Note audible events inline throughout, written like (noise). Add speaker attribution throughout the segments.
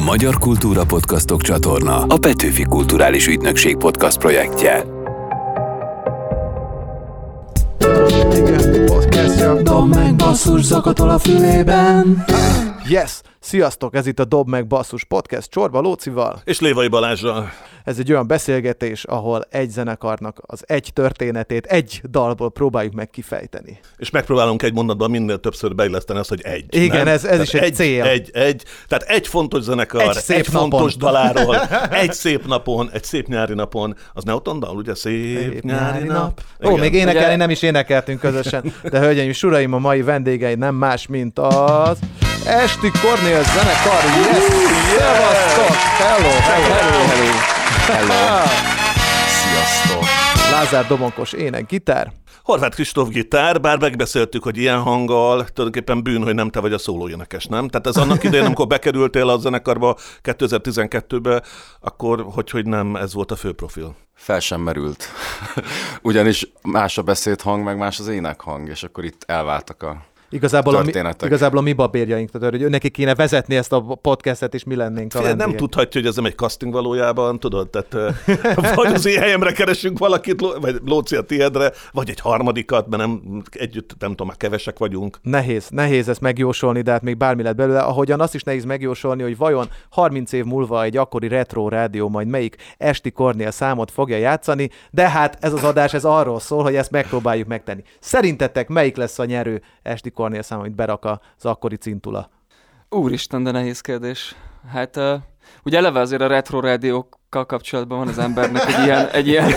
Speaker 1: A Magyar Kultúra Podcastok csatorna a Petőfi Kulturális Ügynökség podcast projektje.
Speaker 2: Igen, podcastja.
Speaker 3: Dob meg basszus zakatol a fülében.
Speaker 2: Yes! Sziasztok, ez itt a Dob meg Basszus podcast Csorba Lócival.
Speaker 4: És Lévai Balázsral.
Speaker 2: Ez egy olyan beszélgetés, ahol egy zenekarnak az egy történetét egy dalból próbáljuk meg kifejteni.
Speaker 4: És megpróbálunk egy mondatban minél többször beilleszteni azt, hogy egy.
Speaker 2: Igen,
Speaker 4: nem?
Speaker 2: ez- ez
Speaker 4: Tehát
Speaker 2: is egy
Speaker 4: egy
Speaker 2: cél.
Speaker 4: Egy, egy, tehát egy fontos zenekar,
Speaker 2: Egy
Speaker 4: egy,
Speaker 2: szép
Speaker 4: egy
Speaker 2: napon.
Speaker 4: fontos daláról, (laughs) egy szép napon, egy szép nyári napon, az Neuton dal, ugye? Szép nyári nap.
Speaker 2: Ó,
Speaker 4: Igen.
Speaker 2: még énekelni
Speaker 3: Ugye-
Speaker 2: nem is énekeltünk közösen, de hölgyeim és uraim, a mai vendégei nem más, mint az Esti Cornél zenekar. Yes! Szevasztok! Hello, hello, hello.
Speaker 3: Hello.
Speaker 5: Sziasztok!
Speaker 2: Lázár Domonkos ének, gitár.
Speaker 4: Horváth Kristóf gitár, bár megbeszéltük, hogy ilyen hanggal tulajdonképpen bűn, hogy nem te vagy a szólóénekes, nem? Tehát ez annak idején, amikor bekerültél a zenekarba 2012-be, akkor hogy, hogy nem ez volt a fő profil.
Speaker 5: Fel sem merült. (laughs) Ugyanis más a beszédhang, meg más az énekhang, és akkor itt elváltak a...
Speaker 2: Igazából a, mi, igazából a mi babérjaink, tehát hogy neki kéne vezetni ezt a podcastet, és mi lennénk a
Speaker 4: nem tudhatja, hogy ez nem egy casting valójában, tudod? Tehát (laughs) vagy az én helyemre keresünk valakit, vagy Lóci a tiédre, vagy egy harmadikat, mert nem együtt, nem tudom, már kevesek vagyunk.
Speaker 2: Nehéz, nehéz ezt megjósolni, de hát még bármi lett belőle. Ahogyan azt is nehéz megjósolni, hogy vajon 30 év múlva egy akkori retro rádió majd melyik esti Kornél számot fogja játszani, de hát ez az adás ez arról szól, hogy ezt megpróbáljuk megtenni. Szerintetek melyik lesz a nyerő esti Kornél szám, amit berak az akkori cintula?
Speaker 3: Úristen, de nehéz kérdés. Hát uh, ugye eleve azért a retro rádiókkal kapcsolatban van az embernek egy ilyen, egy ilyen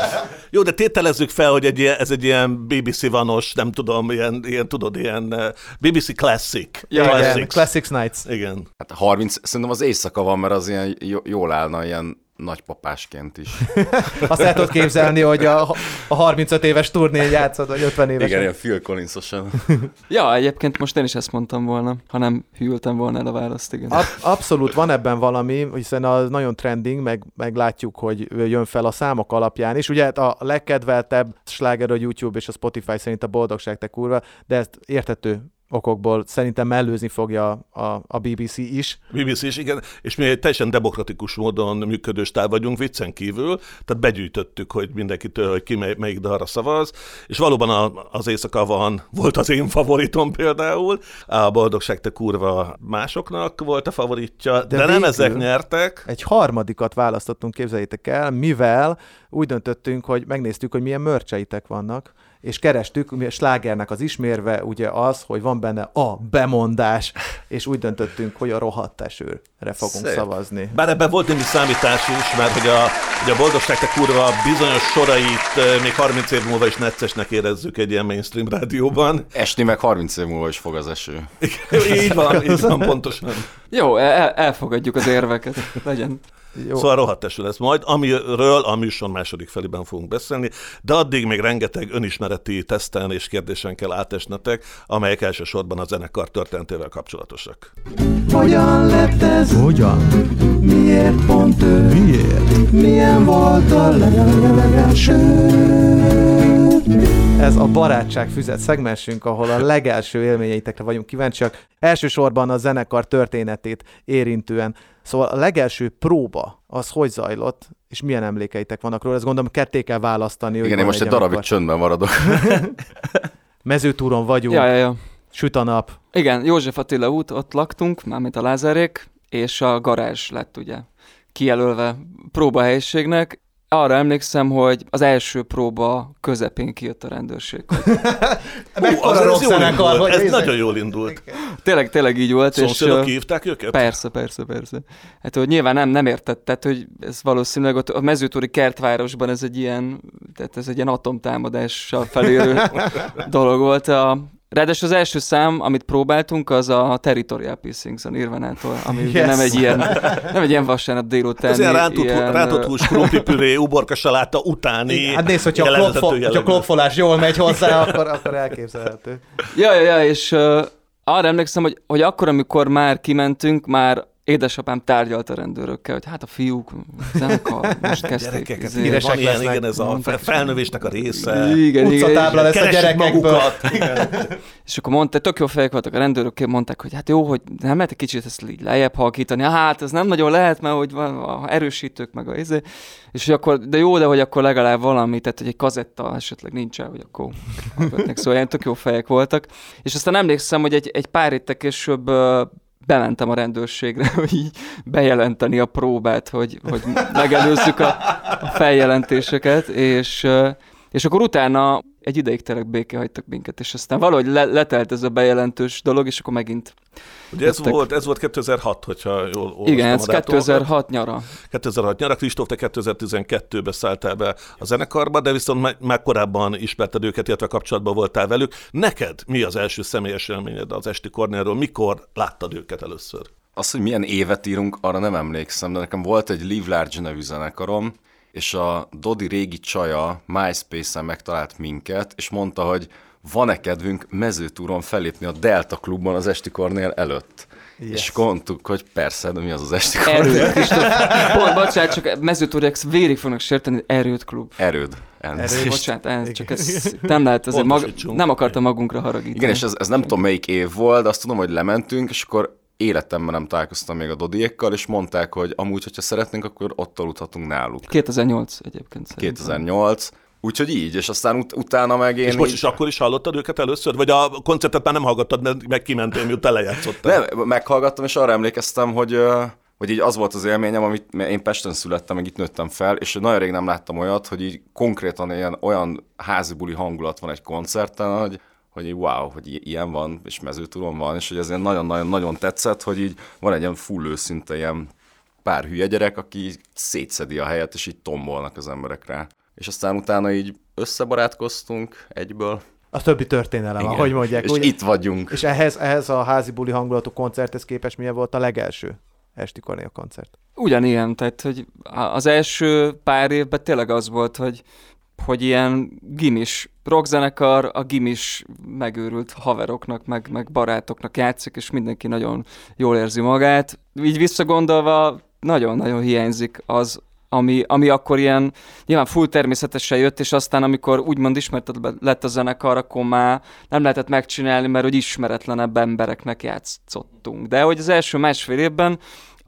Speaker 3: (laughs)
Speaker 4: Jó, de tételezzük fel, hogy egy ilyen, ez egy ilyen BBC vanos, nem tudom, ilyen, ilyen tudod, ilyen BBC Classic.
Speaker 3: Ja,
Speaker 2: Igen,
Speaker 4: Classics.
Speaker 2: Classics Nights.
Speaker 4: Igen.
Speaker 5: Hát 30, szerintem az éjszaka van, mert az ilyen jó- jól állna ilyen nagypapásként is. (laughs)
Speaker 2: Azt el tudod képzelni, hogy a, a 35 éves turnén játszod, vagy 50 évesen.
Speaker 5: Igen, ilyen Phil Collins-osan. (laughs)
Speaker 3: Ja, egyébként most én is ezt mondtam volna, ha nem hűltem volna el a választ, igen.
Speaker 2: Ab- abszolút van ebben valami, hiszen az nagyon trending, meg, meg látjuk, hogy jön fel a számok alapján is. Ugye hát a legkedveltebb sláger a YouTube és a Spotify szerint a boldogság te kurva, de ezt értető okokból szerintem mellőzni fogja a, a BBC is.
Speaker 4: BBC is, igen, és mi egy teljesen demokratikus módon működő stáb vagyunk viccen kívül, tehát begyűjtöttük, hogy mindenkitől, hogy ki mely, melyik dalra szavaz, és valóban a, az éjszaka van, volt az én favoritom például, a Boldogság te kurva másoknak volt a favoritja, de, de nem ezek nyertek.
Speaker 2: Egy harmadikat választottunk, képzeljétek el, mivel úgy döntöttünk, hogy megnéztük, hogy milyen mörcseitek vannak, és kerestük, mi a slágernek az ismérve ugye az, hogy van benne a bemondás, és úgy döntöttünk, hogy a rohadt esőre fogunk
Speaker 5: Szép.
Speaker 2: szavazni.
Speaker 4: Bár ebben volt némi számítás is, mert hogy a, hogy a Boldogság te kurva bizonyos sorait még 30 év múlva is neccesnek érezzük egy ilyen mainstream rádióban.
Speaker 5: Esni meg 30 év múlva is fog az eső.
Speaker 4: így van, így van, pontosan.
Speaker 3: Jó, el, elfogadjuk az érveket, legyen.
Speaker 2: Jó.
Speaker 4: Szóval rohadt eső lesz majd, amiről a műsor második felében fogunk beszélni, de addig még rengeteg önismereti teszten és kérdésen kell átesnetek, amelyek elsősorban a zenekar történetével kapcsolatosak.
Speaker 6: Hogyan lett ez?
Speaker 2: Hogyan?
Speaker 6: Miért pont ő?
Speaker 2: Miért?
Speaker 6: Milyen volt a legelső?
Speaker 2: Ez a barátság füzet szegmensünk, ahol a legelső élményeitekre vagyunk kíváncsiak. Elsősorban a zenekar történetét érintően. Szóval a legelső próba, az hogy zajlott, és milyen emlékeitek vannak róla? Ezt gondolom ketté kell választani. hogy
Speaker 5: Igen, én most egy darabig csöndben maradok. (laughs)
Speaker 2: Mezőtúron vagyunk,
Speaker 3: Ja, ja, ja.
Speaker 2: süt a nap.
Speaker 3: Igen, József Attila út, ott laktunk, mármint a Lázárék, és a garázs lett ugye kijelölve próbahelyiségnek. Arra emlékszem, hogy az első próba közepén kijött a rendőrség. (laughs)
Speaker 2: Mekkora rockzenekar,
Speaker 4: indult,
Speaker 2: hogy
Speaker 4: ez
Speaker 2: nézzek.
Speaker 4: nagyon jól indult.
Speaker 3: Tényleg, tényleg így volt. és,
Speaker 4: Szomszédok
Speaker 3: ö,
Speaker 4: hívták őket?
Speaker 3: Persze, persze, persze. Hát, hogy nyilván nem, nem értett, tehát, hogy ez valószínűleg ott a mezőtúri kertvárosban ez egy ilyen, tehát ez egy ilyen atomtámadással felérő (laughs) dolog volt. A, ráadásul az első szám, amit próbáltunk, az a Territorial Pissings a Nirvanától, ami yes. ugye nem egy ilyen, nem egy ilyen vasárnap délután.
Speaker 4: Ez ilyen rántott, rántott hús, krumplipüré, uborka saláta utáni
Speaker 2: Hát nézd, hogyha klopfo- hogyha a klopfolás jól megy hozzá, akkor, akkor elképzelhető.
Speaker 3: Ja, ja, ja, és uh, arra emlékszem, hogy, hogy akkor, amikor már kimentünk, már édesapám tárgyalt a rendőrökkel, hogy hát a fiúk, zenekar, most (laughs) kezdték.
Speaker 4: Gyerekeket,
Speaker 3: izé,
Speaker 2: híresek
Speaker 4: ilyen, igen, ez a
Speaker 3: mondták,
Speaker 4: fel- felnövésnek a része.
Speaker 3: Igen, igen.
Speaker 2: Utcatábla lesz a gyerekekből.
Speaker 4: magukat. (laughs)
Speaker 3: És akkor mondta, tök jó fejek voltak a rendőrök, mondták, hogy hát jó, hogy nem lehet egy kicsit ezt így lejjebb halkítani. Hát ez nem nagyon lehet, mert hogy van a erősítők meg a izé. És hogy akkor, de jó, de hogy akkor legalább valami, tehát hogy egy kazetta esetleg nincs el, hogy akkor. Szóval ilyen tök jó fejek voltak. És aztán emlékszem, hogy egy, egy pár héttel később bementem a rendőrségre, (laughs) hogy így bejelenteni a próbát, hogy, hogy megelőzzük a, a feljelentéseket, és, és akkor utána egy ideig tényleg béke hagytak minket, és aztán valahogy le, letelt ez a bejelentős dolog, és akkor megint.
Speaker 4: Ugye ez
Speaker 3: Jöttek.
Speaker 4: volt, ez volt 2006, hogyha jól olvastam
Speaker 3: Igen, ez
Speaker 4: a dátumokat.
Speaker 3: 2006 nyara.
Speaker 4: 2006 nyara, Kristóf, te 2012-ben szálltál be a zenekarba, de viszont már, már korábban ismerted őket, illetve kapcsolatban voltál velük. Neked mi az első személyes élményed az Esti Kornélról? Mikor láttad őket először?
Speaker 5: Az, hogy milyen évet írunk, arra nem emlékszem, de nekem volt egy Live Large nevű zenekarom, és a Dodi régi csaja MySpace-en megtalált minket, és mondta, hogy van-e kedvünk mezőtúron felépni a Delta klubban az Esti Kornél előtt. Yes. És mondtuk, hogy persze, de mi az az Esti Kornél? (laughs)
Speaker 3: Kristóf. Bo- bocsánat, csak mezőtúriak vérig fognak sérteni, erőt klub.
Speaker 5: Erőd. Elnézést.
Speaker 3: Bocsánat, ez, csak ez nem lehet, azért mag, nem akartam magunkra haragítani.
Speaker 5: Igen, és ez, ez nem tudom melyik év volt, de azt tudom, hogy lementünk, és akkor életemben nem találkoztam még a Dodiékkal, és mondták, hogy amúgy, hogyha szeretnénk, akkor ott aludhatunk náluk.
Speaker 3: 2008 egyébként szerintem.
Speaker 5: 2008, úgyhogy így, és aztán ut- utána meg én
Speaker 4: És most
Speaker 5: így-
Speaker 4: is akkor is hallottad őket először? Vagy a koncertet már nem hallgattad, mert meg kimentél, miután lejátszottál?
Speaker 5: Nem, meghallgattam, és arra emlékeztem, hogy, hogy így az volt az élményem, amit mert én Pesten születtem, meg itt nőttem fel, és nagyon rég nem láttam olyat, hogy így konkrétan ilyen, olyan házi buli hangulat van egy koncerten, hogy, hogy így wow, hogy ilyen van, és mezőtúron van, és hogy ez nagyon-nagyon-nagyon tetszett, hogy így van egy ilyen full őszinte ilyen pár hülye gyerek, aki szétszedi a helyet, és így tombolnak az emberek rá. És aztán utána így összebarátkoztunk egyből.
Speaker 2: A többi történelem, ahogy mondják.
Speaker 5: És
Speaker 2: ugye?
Speaker 5: itt vagyunk.
Speaker 2: És ehhez, ehhez a házi buli hangulatú koncerthez képest milyen volt a legelső Esti Kornél koncert?
Speaker 3: Ugyanilyen, tehát hogy az első pár évben tényleg az volt, hogy hogy ilyen gimis rockzenekar, a gimis megőrült haveroknak, meg, meg barátoknak játszik, és mindenki nagyon jól érzi magát. Így visszagondolva nagyon-nagyon hiányzik az, ami, ami akkor ilyen nyilván full természetesen jött, és aztán amikor úgymond ismerted lett a zenekar, akkor már nem lehetett megcsinálni, mert hogy ismeretlenebb embereknek játszottunk. De hogy az első másfél évben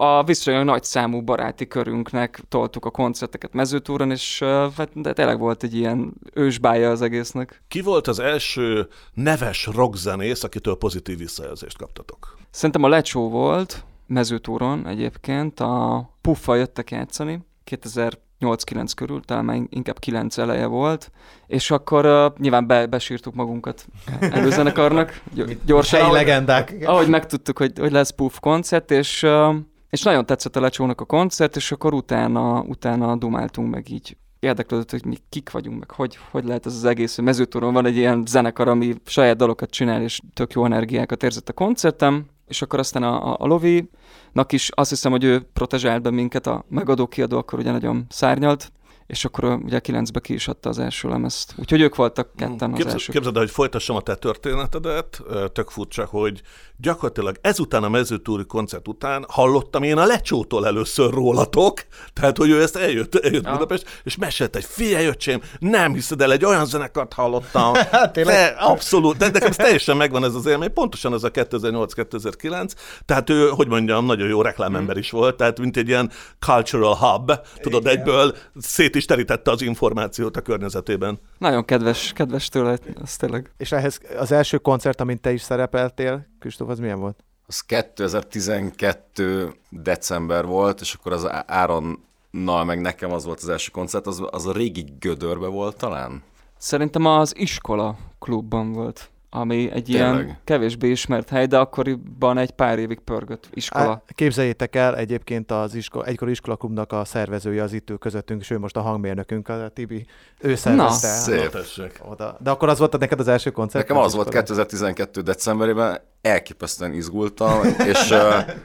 Speaker 3: a viszonylag nagy számú baráti körünknek toltuk a koncerteket mezőtúron, és hát de tényleg volt egy ilyen ősbája az egésznek.
Speaker 4: Ki volt az első neves rockzenész, akitől pozitív visszajelzést kaptatok?
Speaker 3: Szerintem a Lecsó volt mezőtúron egyébként, a Puffa jöttek játszani, 2008-9 körül, talán már inkább 9 eleje volt, és akkor uh, nyilván be, besírtuk magunkat előzenekarnak, gy- gyorsan,
Speaker 2: Helyi
Speaker 3: ahogy,
Speaker 2: legendák.
Speaker 3: ahogy megtudtuk, hogy, hogy lesz Puff koncert, és, uh, és nagyon tetszett a Lecsónak a koncert, és akkor utána, utána dumáltunk meg így. Érdeklődött, hogy mi kik vagyunk, meg hogy, hogy lehet ez az egész, hogy mezőtúron van egy ilyen zenekar, ami saját dalokat csinál, és tök jó energiákat érzett a koncertem, és akkor aztán a, a, a Lovi-nak is azt hiszem, hogy ő protezsált be minket, a megadó kiadó akkor ugye nagyon szárnyalt, és akkor ugye a kilencbe ki is adta az első lemezt. Úgyhogy ők voltak ketten az
Speaker 4: Képzeld,
Speaker 3: elsők.
Speaker 4: képzeld el, hogy folytassam a te történetedet, tök furcsa, hogy gyakorlatilag ezután a mezőtúri koncert után hallottam én a lecsótól először rólatok, tehát hogy ő ezt eljött, eljött
Speaker 3: Ja.
Speaker 4: Budapest, és mesélt egy figyelj öcsém, nem hiszed el, egy olyan zenekart hallottam. (laughs)
Speaker 2: Hát?
Speaker 4: De, abszolút, de nekem teljesen megvan ez az élmény, pontosan ez a 2008-2009, tehát ő, hogy mondjam, nagyon jó reklámember is volt, tehát mint egy ilyen cultural hub, tudod, egyből szét is terítette az információt a környezetében.
Speaker 3: Nagyon kedves, kedves tőle, az tényleg.
Speaker 2: És ehhez az első koncert, amint te is szerepeltél, Kristóf, az milyen volt?
Speaker 5: Az 2012 december volt, és akkor az Á- Áronnal meg nekem az volt az első koncert, az, az a régi Gödörbe volt talán?
Speaker 3: Szerintem az iskola klubban volt, ami egy ilyen
Speaker 5: Tényleg?
Speaker 3: kevésbé ismert hely, de akkoriban egy pár évig pörgött iskola.
Speaker 2: Á, Képzeljétek el, egyébként az iskola, egykor iskolaklubnak a szervezője az itt közöttünk, és ő most a hangmérnökünk, a Tibi. Ő szervezte
Speaker 5: szép.
Speaker 4: Na, tessék.
Speaker 2: oda. De akkor az volt neked az első koncert?
Speaker 5: Nekem az volt
Speaker 2: iskolában?
Speaker 5: 2012 decemberében, elképesztően izgultam, és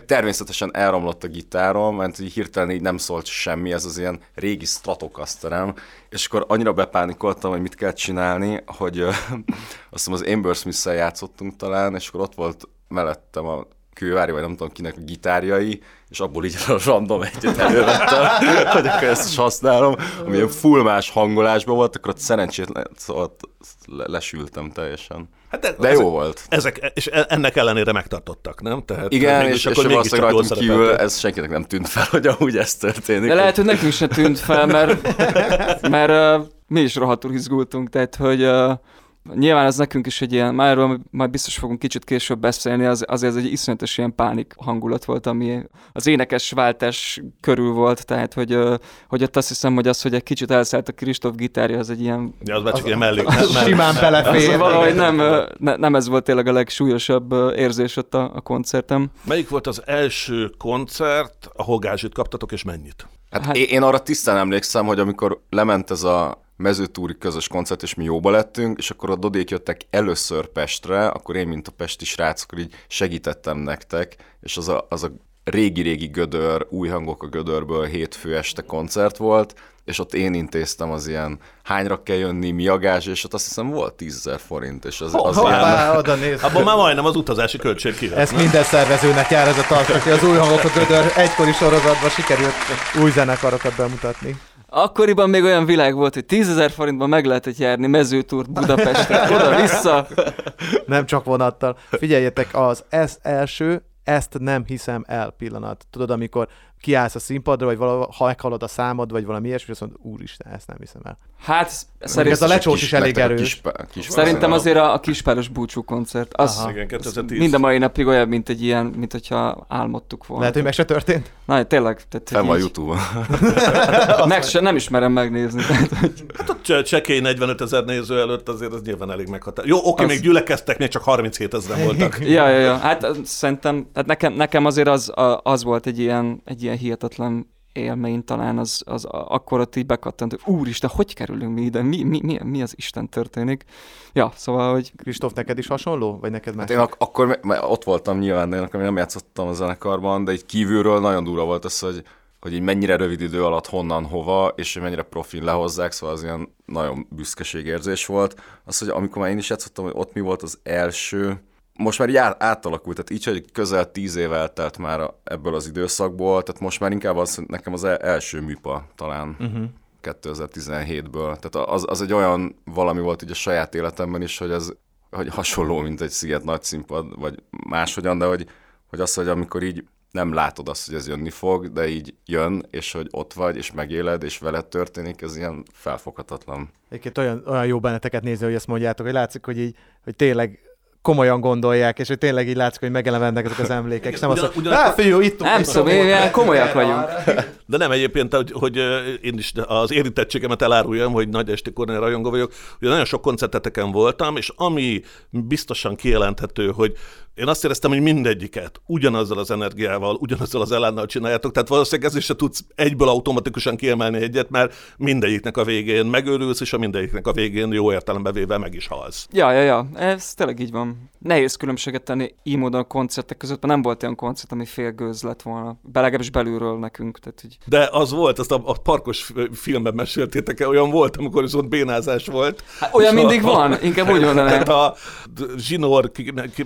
Speaker 5: természetesen elromlott a gitárom, mert így hirtelen így nem szólt semmi, ez az ilyen régi Stratocasterem, és akkor annyira bepánikoltam, hogy mit kell csinálni, hogy azt hiszem az Amber smith játszottunk talán, és akkor ott volt mellettem a kővári, vagy nem tudom kinek a gitárjai, és abból így a random egyet elővettem, (laughs) hogy akkor ezt is használom, ami ilyen full más hangolásban volt, akkor ott szerencsétlen, szóval lesültem teljesen.
Speaker 4: Hát de,
Speaker 5: De jó volt.
Speaker 4: Ezek, és e- ennek ellenére megtartottak, nem? Tehát
Speaker 5: Igen, és, és
Speaker 4: akkor mégiscsak
Speaker 5: valószínűleg rajtunk kívül ez senkinek nem tűnt fel, hogy amúgy ez történik.
Speaker 3: De lehet, hogy nekünk se tűnt fel, mert, mert uh, mi is rohadtul izgultunk, tehát hogy uh, nyilván ez nekünk is egy ilyen, már erről majd biztos fogunk kicsit később beszélni, az, azért ez egy iszonyatos ilyen pánik hangulat volt, ami az énekes váltás körül volt, tehát hogy, hogy ott azt hiszem, hogy az, hogy egy kicsit elszállt a Kristóf gitárja, az egy ilyen
Speaker 4: Ja, az már csak ilyen mellé.
Speaker 2: Simán belefér.
Speaker 3: valahogy nem, ne, nem ez volt tényleg a legsúlyosabb érzés ott a, a koncertem.
Speaker 4: Melyik volt az első koncert, ahol gázsit kaptatok, és mennyit?
Speaker 5: Hát,
Speaker 3: Hát-
Speaker 5: hát én arra tisztán emlékszem, hogy amikor lement ez a mezőtúri közös koncert, és mi jóba lettünk, és akkor a Dodék jöttek először Pestre, akkor én, mint a pesti srác, akkor így segítettem nektek, és az a, az a régi-régi gödör, új hangok a gödörből hétfő este koncert volt, és ott én intéztem az ilyen hányra kell jönni, mi a gázs, és ott azt hiszem volt 10 forint, és az, az ilyen...
Speaker 2: Hoppá, oda néz.
Speaker 4: Abban már majdnem az utazási költség kijött.
Speaker 2: Ez minden szervezőnek jár ez a tartsak, hogy az új hangok a gödör egykori sorozatban sikerült új zenekarokat bemutatni.
Speaker 3: Akkoriban még olyan világ volt, hogy 10 ezer forintban meg lehetett járni mezőtúrt Budapestre, oda-vissza.
Speaker 2: Nem csak vonattal. Figyeljetek, az ez első, ezt nem hiszem el pillanat. Tudod, amikor kiállsz a színpadra, vagy valahol, ha meghalod a számod, vagy valami ilyesmi, és azt mondod, úristen, ezt nem hiszem el.
Speaker 3: Hát
Speaker 2: ez
Speaker 3: szerint,
Speaker 2: a lecsós is elég
Speaker 5: a
Speaker 2: erős.
Speaker 5: Kis, kis
Speaker 3: szerintem azért a, a kispáros búcsú koncert, az
Speaker 2: Aha.
Speaker 4: Igen, 2010.
Speaker 3: mind a mai napig olyan, mint egy ilyen, mint hogyha álmodtuk volna.
Speaker 2: Lehet, hogy meg se történt.
Speaker 3: Na, tényleg. Tehát,
Speaker 5: van
Speaker 3: így-
Speaker 5: Youtube-on. (laughs) (laughs)
Speaker 3: meg se, nem ismerem megnézni. Tehát, hogy
Speaker 4: Hát ott cse- csekély 45 ezer néző előtt azért az nyilván elég meghatározó. Jó, oké,
Speaker 3: Az-
Speaker 4: még gyülekeztek, még csak 37 ezeren voltak. (laughs)
Speaker 3: Ja, ja, ja. Hát szerintem, hát nekem, nekem azért az, a- az volt egy ilyen, egy ilyen hihetetlen élmény talán, az, az akkor ott így bekattant, hogy úristen, hogy kerülünk mi ide, mi, mi, mi, mi az Isten történik. Ja, szóval, hogy
Speaker 2: Kristóf, neked is hasonló? Vagy neked más?
Speaker 5: Hát én ak- akkor mert ott voltam nyilván, de én akkor nem játszottam a zenekarban, de egy kívülről nagyon durva volt az, hogy, hogy így mennyire rövid idő alatt honnan, hova, és hogy mennyire profin lehozzák, szóval az ilyen nagyon büszkeségérzés volt. Az, hogy amikor már én is játszottam, hogy ott mi volt az első, most már így át- átalakult, tehát így, hogy közel tíz év eltelt már a- ebből az időszakból, tehát most már inkább az, nekem az el- első műpa talán. Uh-huh. 2017-ből. Tehát az, az egy olyan valami volt így a saját életemben is, hogy ez hogy hasonló, mint egy sziget nagy színpad, vagy máshogyan, de hogy, hogy az, hogy amikor így nem látod azt, hogy ez jönni fog, de így jön, és hogy ott vagy, és megéled, és veled történik, ez ilyen felfoghatatlan.
Speaker 2: Egyébként olyan, olyan jó benneteket nézni, hogy ezt mondjátok, hogy látszik, hogy így, hogy tényleg komolyan gondolják, és hogy tényleg így látszik, hogy megelevennek ezek az emlékek, nem
Speaker 4: Ugyan-
Speaker 2: mondja,
Speaker 4: ugyan-
Speaker 2: fiú, itt
Speaker 3: nem szóval, mi
Speaker 2: volt."
Speaker 3: ilyen komolyak vagyunk.
Speaker 4: De nem egyébként, hogy, hogy én is az érintettségemet eláruljam, hogy nagy esti Kornél rajongó vagyok, hogy nagyon sok koncerteteken voltam, és ami biztosan kijelenthető, hogy én azt éreztem, hogy mindegyiket ugyanazzal az energiával, ugyanazzal az elánnal csináljátok, tehát valószínűleg ezért se tudsz egyből automatikusan kiemelni egyet, mert mindegyiknek a végén megőrülsz, és a mindegyiknek a végén jó értelembe véve meg is halsz.
Speaker 3: Ja, ja, ja, ez tényleg így van. Nehéz különbséget tenni így módon a koncertek között, mert nem volt olyan koncert, ami félgőz lett volna. Be- Legalábbis belülről nekünk. Tehát, hogy
Speaker 4: De az volt, azt a, a parkos filmben meséltétek el, olyan volt, amikor viszont bénázás volt.
Speaker 3: hát, olyan
Speaker 4: És a-
Speaker 3: mindig van, inkább úgy mondanám.
Speaker 4: Tehát a zsinór,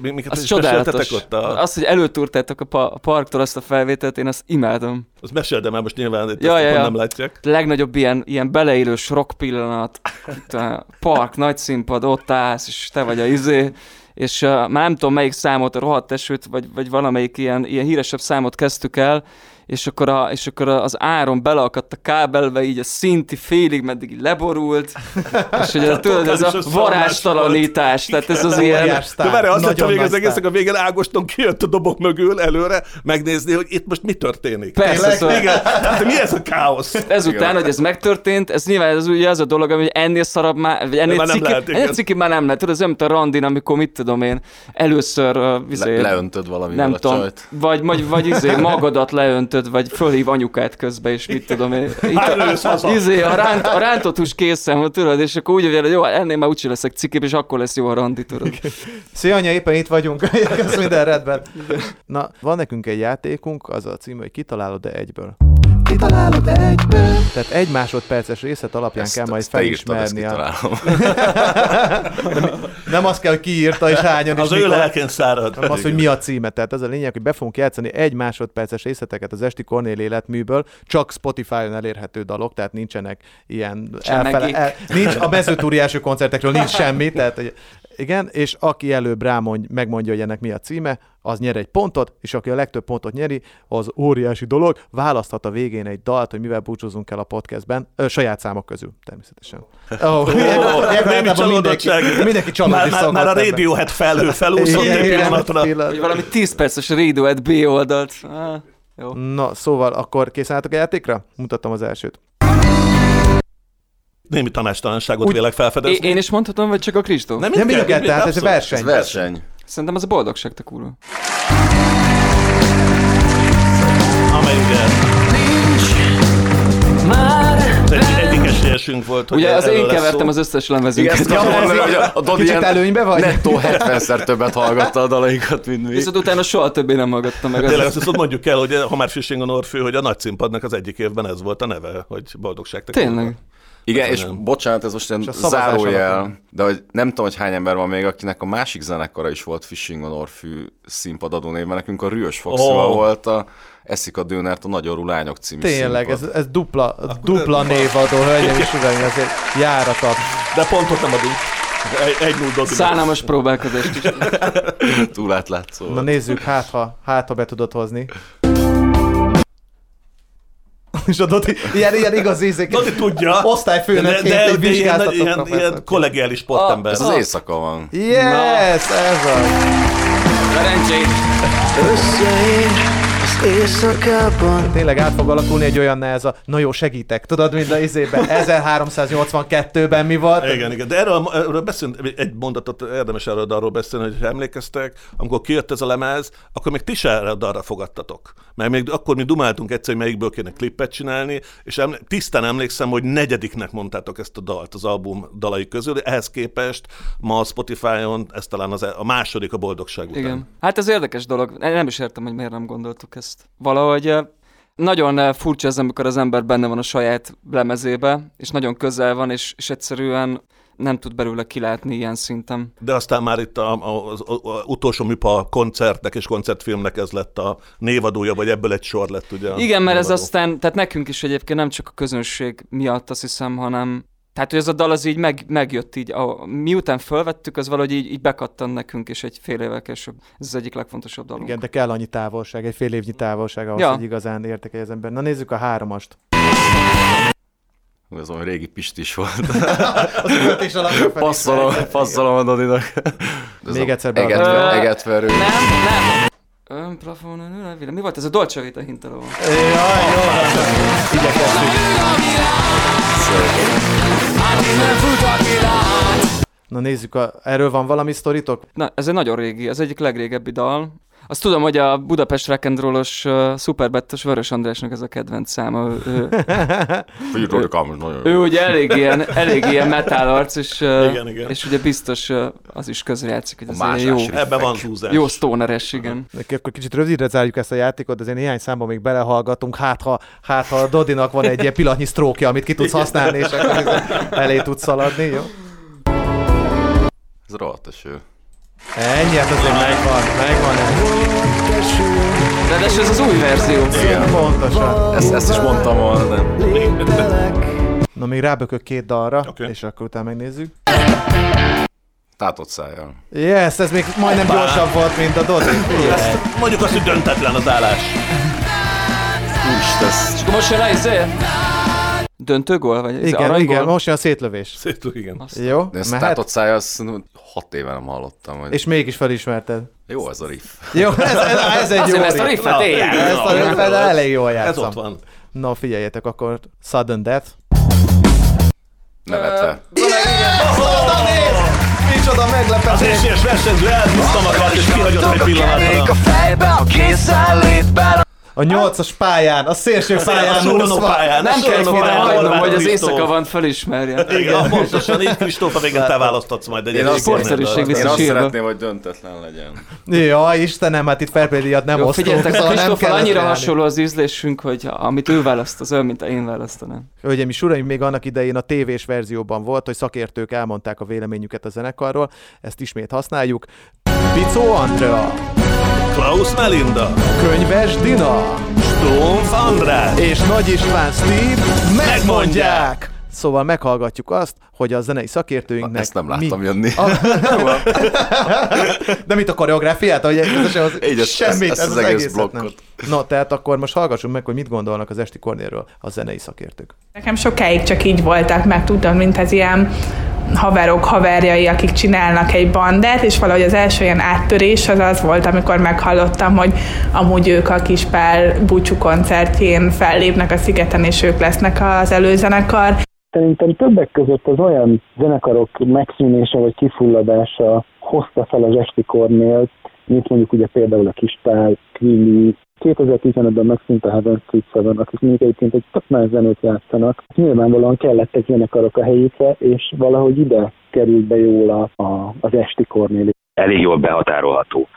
Speaker 4: miket
Speaker 3: Az
Speaker 4: is
Speaker 3: csodálatos.
Speaker 4: ott? A,
Speaker 3: Az, hogy előtúrtátok a, pa- a parktól azt a felvételt, én azt imádom.
Speaker 4: azt meséld, de már most nyilván itt
Speaker 3: Ja, ja, ja.
Speaker 4: nem látják.
Speaker 3: A legnagyobb ilyen, ilyen beleélős rock pillanat, park, nagy színpad, ott állsz, és te vagy a izé, és uh, már nem tudom melyik számot, a rohadt esőt, vagy, vagy valamelyik ilyen, ilyen híresebb számot kezdtük el, és akkor, a, és akkor az áron beleakadt a kábelbe, így a szinti félig, meddig így leborult, (laughs) és ugye tudod, ez a varázstalanítás, tehát ez az ilyen,
Speaker 4: De várj, azt mondta még az egésznek a végén Ágoston kijött a dobok mögül előre megnézni, hogy itt most mi történik.
Speaker 3: Persze, szóval-
Speaker 4: Igen, tehát mi ez a káosz?
Speaker 3: Ezután, hogy ez megtörtént, ez nyilván ez ugye az a dolog, ami ennél szarabb már, vagy ennél ciki,
Speaker 4: lehet,
Speaker 3: ennél ciki már nem lehet. Tudod, ez nem mint a randin, amikor mit tudom én, először uh, izé,
Speaker 5: Le, leöntöd valamivel
Speaker 3: nem
Speaker 5: a
Speaker 3: tudom, vagy, vagy, vagy izé, (laughs) magadat leöntöd, vagy fölhív anyukát közbe, és mit tudom én. (laughs) Itt,
Speaker 4: haza.
Speaker 3: izé, a, ránt, a rántott hús készen van, tudod, és akkor úgy hogy jó, ennél már úgyse leszek cikibb, és akkor lesz jó a randi, tudod.
Speaker 2: Szia, anya, éppen itt vagyunk. (laughs) Ez minden rendben. Na, van nekünk egy játékunk, az a cím, hogy kitalálod-e egyből.
Speaker 6: Kitalálod egyből.
Speaker 2: Tehát egy másodperces részlet alapján
Speaker 5: Ezt,
Speaker 2: kell majd
Speaker 5: ezt te írtad, ezt
Speaker 2: felismerni. A...
Speaker 5: kitalálom.
Speaker 2: Nem azt kell, hogy kiírta és hányan
Speaker 4: Az
Speaker 2: és
Speaker 4: ő
Speaker 2: mikor.
Speaker 4: lelkén szárad.
Speaker 2: hanem az, hogy mi a címe. Tehát az a lényeg, hogy be fogunk játszani egy másodperces részleteket az Esti Kornél életműből, csak Spotify-on elérhető dalok, tehát nincsenek ilyen
Speaker 3: Csemegik.
Speaker 2: el, nincs, a mezőtúri első koncertekről nincs semmi, tehát hogy igen, és aki előbb rámondj, megmondja, hogy ennek mi a címe, az nyer egy pontot, és aki a legtöbb pontot nyeri, az óriási dolog, választhat a végén egy dalt, hogy mivel búcsúzunk el a podcastben, ö, saját számok közül, természetesen. Oh,
Speaker 4: Némi csalódottság.
Speaker 2: mindenki, mindenki csalódni
Speaker 4: Már, már, már a. Radiohead felhő felúszott egy pillanatra.
Speaker 3: Vagy valami 10 perces Radiohead B oldalt. Ah, jó.
Speaker 2: Na, szóval akkor készen álltok a játékra? Mutatom az elsőt.
Speaker 4: Némi tanástalanságot
Speaker 2: Úgy-
Speaker 4: vélek felfedezni.
Speaker 3: én is mondhatom, vagy csak a Kristóf?
Speaker 4: Nem,
Speaker 2: Nem mind kettő, tehát ez verseny.
Speaker 5: Ez verseny.
Speaker 3: Szerintem ez a boldogság, te kurva.
Speaker 4: Amely ugye ez egy, esélyesünk volt, hogy
Speaker 3: Ugye az én kevertem
Speaker 4: szó.
Speaker 3: az összes
Speaker 5: Igen,
Speaker 3: lemezünket.
Speaker 5: ezt akarom mondani, hogy a, a Dodi
Speaker 2: Kicsit előnybe vagy?
Speaker 5: nettó 70-szer többet hallgatta a dalaikat, mint mi.
Speaker 3: Viszont utána soha többé nem hallgattam meg.
Speaker 4: Tényleg
Speaker 3: Az...
Speaker 4: azt viszont mondjuk el, hogy ha már Fishing on Orfű, hogy a nagy színpadnak az egyik évben ez volt a neve, hogy boldogság. te
Speaker 3: Tényleg.
Speaker 4: kurva.
Speaker 5: Igen, és
Speaker 4: Nem.
Speaker 5: bocsánat, ez most ilyen zárójel, de hogy nem tudom, hogy hány ember van még, akinek a másik zenekara is volt Fishing on Orfű színpadadó név, mert nekünk a Rüös Foxival
Speaker 4: Ó.
Speaker 5: volt a Eszik a Dőnert a Nagyon Rulányok című
Speaker 2: Tényleg, ez,
Speaker 5: színpad.
Speaker 2: ez dupla, dupla névadó, hölgyeim és uraim, azért járatat.
Speaker 4: De pontot nem adunk. Egy, egy null Dodinak.
Speaker 3: Szánalmas próbálkozást is. (laughs)
Speaker 5: túl átlátszó.
Speaker 2: Na nézzük, hát ha, hát ha be tudod hozni. És a Doti, ilyen, ilyen igaz ízék.
Speaker 4: Dodi tudja.
Speaker 2: Osztályfőnökként
Speaker 4: de, de,
Speaker 2: egy
Speaker 4: de ilyen, ilyen, ilyen kollegiális sportember.
Speaker 5: Ez az éjszaka van.
Speaker 2: Yes, ez az.
Speaker 3: Szerencsét!
Speaker 6: Összeér az éjszakában.
Speaker 2: Tényleg át fog alakulni egy olyan ez a, na jó, segítek, tudod, mint a izében, (laughs) 1382-ben mi volt?
Speaker 4: Igen, igen, de erről, erről beszélünk, egy mondatot érdemes erről a dalról beszélni, hogy ha emlékeztek, amikor kijött ez a lemez, akkor még ti se erre a dalra fogadtatok. Mert még akkor mi dumáltunk egyszer, hogy melyikből kéne klippet csinálni, és emlé- tisztán emlékszem, hogy negyediknek mondtátok ezt a dalt az album dalai közül, ehhez képest ma a Spotify-on ez talán az, a második a boldogság után.
Speaker 3: Igen. Hát ez érdekes dolog. Nem is értem, hogy miért nem gondoltuk ezt. Valahogy eh, nagyon furcsa ez, amikor az ember benne van a saját lemezébe, és nagyon közel van, és, és egyszerűen nem tud belőle kilátni ilyen szinten.
Speaker 4: De aztán már itt a, a, az, a, a utolsó műpa koncertnek és koncertfilmnek ez lett a névadója, vagy ebből egy sor lett ugye.
Speaker 3: Igen, mert ez
Speaker 4: névadó.
Speaker 3: aztán, tehát nekünk is egyébként nem csak a közönség miatt azt hiszem, hanem tehát, hogy ez a dal az így meg, megjött így, a, miután felvettük, az valahogy így, így bekattan nekünk, és egy fél évvel később. Ez az egyik legfontosabb dalunk.
Speaker 2: Igen, de kell annyi távolság, egy fél évnyi távolság ahhoz,
Speaker 3: Ja.
Speaker 2: hogy igazán értékelje az ember. Na nézzük a háromast.
Speaker 5: Ez olyan régi Pist is volt. (laughs)
Speaker 2: Az üvöltés alapja
Speaker 5: Passzolom, passzolom a Dodinak. Ez
Speaker 2: Még egyszer beadom.
Speaker 5: egetverő.
Speaker 3: Nem, nem. Ön plafon, ön, ön, ön, mi volt ez a Dolce Vita hintaló?
Speaker 2: Jaj, jó, igyekeztünk. Na nézzük, a, erről van valami sztoritok?
Speaker 3: Na, ez egy nagyon régi, ez egyik legrégebbi dal. Azt tudom, hogy a Budapest Rock and Roll-os uh, szuperbettos Vörös Andrásnak ez a kedvenc száma. Ő, ő, (laughs) ő
Speaker 5: jó.
Speaker 3: ugye elég ilyen, elég ilyen metal arc, és, uh,
Speaker 4: Igen, igen.
Speaker 3: és ugye biztos uh, az is közrejátszik, hogy ez jó.
Speaker 4: Ebben van húzás.
Speaker 3: jó stoneres, igen.
Speaker 2: Neki akkor kicsit rövidre zárjuk ezt a játékot, de azért néhány számban még belehallgatunk, hát ha, hát ha a Dodinak van egy ilyen pillanatnyi sztrókja, amit ki tudsz használni, és akkor elé tudsz szaladni, jó?
Speaker 5: Ez rohadt eső.
Speaker 2: Ennyi, hát azért megvan, megvan ez.
Speaker 3: De ez az új verzió.
Speaker 5: Igen.
Speaker 2: Pontosan.
Speaker 5: Ezt, ezt is mondtam volna, de...
Speaker 2: Na még rábökök két dalra, okay. és akkor utána megnézzük.
Speaker 5: Tátott szájjal.
Speaker 2: Yes, ez még majdnem gyorsabb volt, mint a Dodi.
Speaker 4: Mondjuk azt, hogy döntetlen az állás.
Speaker 5: Úrist, ez...
Speaker 3: És akkor most jön le, izé? Döntő gól? Vagy
Speaker 2: Igen, igen, most jön a szétlövés.
Speaker 4: Szép, igen.
Speaker 3: Azt-
Speaker 2: Jó,
Speaker 5: De ezt
Speaker 2: mehet?
Speaker 5: tátott szájjal, azt hat éve nem hallottam. Hogy...
Speaker 2: És mégis felismerted.
Speaker 5: Jó ez a riff.
Speaker 2: Jó, ez, ez, ez egy
Speaker 3: Azért,
Speaker 2: jó
Speaker 3: ezt a
Speaker 2: riff.
Speaker 3: riffet éjjel.
Speaker 2: Ezt a riffet elég jól
Speaker 4: Ez
Speaker 2: játszom.
Speaker 4: ott van.
Speaker 2: Na figyeljetek, akkor Sudden Death.
Speaker 5: Nevetve.
Speaker 2: Micsoda
Speaker 4: Az
Speaker 2: meglepetés!
Speaker 4: esélyes versenyző elhúzta magát, és kihagyott egy pillanatra.
Speaker 6: fejbe a.
Speaker 2: A nyolcas pályán, a szélső pályán,
Speaker 4: a pályán.
Speaker 3: Nem kell
Speaker 4: Horváth
Speaker 3: hogy az éjszaka van felismerje.
Speaker 4: Igen, pontosan így Kristóf, a végén te választatsz majd egy
Speaker 5: Én azt, szeretném, hogy döntetlen legyen.
Speaker 2: Ja, Istenem, hát itt díjat nem
Speaker 3: Jó,
Speaker 2: osztunk.
Speaker 3: figyeljetek,
Speaker 2: szóval kell
Speaker 3: annyira hasonló az ízlésünk, hogy amit ő választ, az olyan, mint én választanám.
Speaker 2: Hölgyeim és uraim, még annak idején a tévés verzióban volt, hogy szakértők elmondták a véleményüket a zenekarról, ezt ismét használjuk. Picó Andrea,
Speaker 4: Klaus Melinda,
Speaker 2: Könyves Dina
Speaker 4: Stumpf András,
Speaker 2: és Nagy István Steve megmondják! Szóval meghallgatjuk azt, hogy a zenei szakértőinknek...
Speaker 5: Ezt nem láttam
Speaker 2: mi...
Speaker 5: jönni. (laughs)
Speaker 2: De mit a koreográfiát? Hogy ez, ez,
Speaker 5: Így, ezt-
Speaker 2: semmit,
Speaker 5: ezt
Speaker 2: ez
Speaker 5: az
Speaker 2: az,
Speaker 5: egész
Speaker 2: egészet nem. No, tehát akkor most hallgassunk meg, hogy mit gondolnak az Esti Kornélről a zenei szakértők.
Speaker 7: Nekem sokáig csak így voltak, meg tudtam, mint az ilyen haverok, haverjai, akik csinálnak egy bandát, és valahogy az első ilyen áttörés az az volt, amikor meghallottam, hogy amúgy ők a Kispál búcsú koncertjén fellépnek a szigeten, és ők lesznek az előzenekar.
Speaker 8: Szerintem többek között az olyan zenekarok megszűnése vagy kifulladása hozta fel az esti kornélt, mint mondjuk ugye például a Kispál, Kvili, 2015-ben megszűnt a Heaven Street Seven, akik még egyébként egy tök más zenét játszanak. Nyilvánvalóan kellettek zenekarok a helyükre, és valahogy ide került be jól a, a, az esti kornél.
Speaker 9: elég jól behatárolható,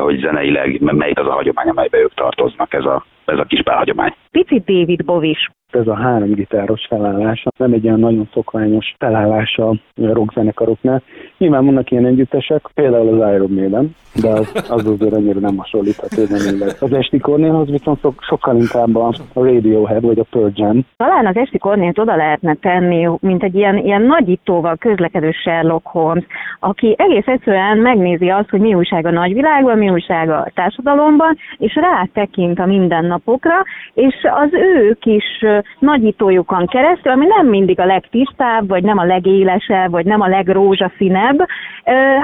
Speaker 9: hogy zeneileg melyik az a hagyomány, amelybe ők tartoznak, ez a, ez a kis hagyomány.
Speaker 10: Picit David Bovis.
Speaker 8: ez a három gitáros felállása, nem egy olyan nagyon szokványos felállása a rockzenekaroknál. Nyilván vannak ilyen együttesek, például az Iron Maiden, de az, az azért annyira nem hasonlítható zeneileg. Az esti Kornélhoz viszont so, sokkal inkább a Radiohead vagy a Pearl Jam.
Speaker 10: Talán az esti kornélt oda lehetne tenni, mint egy ilyen, ilyen nagyítóval közlekedő Sherlock Holmes, aki egész egyszerűen megnézi azt, hogy mi újság a nagyvilágban, mi újság a társadalomban, és rátekint a mindennapokra, és az ő kis nagyítójukon keresztül, ami nem mindig a legtisztább, vagy nem a legélesebb, vagy nem a legrózsaszínebb,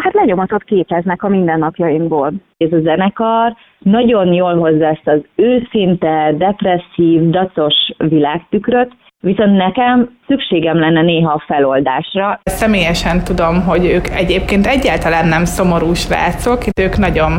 Speaker 10: hát lenyomatot képeznek a mindennapjainkból.
Speaker 11: ez a zenekar nagyon jól hozza ezt az őszinte, depresszív, dacos világtükröt, viszont nekem szükségem lenne néha a feloldásra.
Speaker 7: Személyesen tudom, hogy ők egyébként egyáltalán nem szomorú srácok, ők nagyon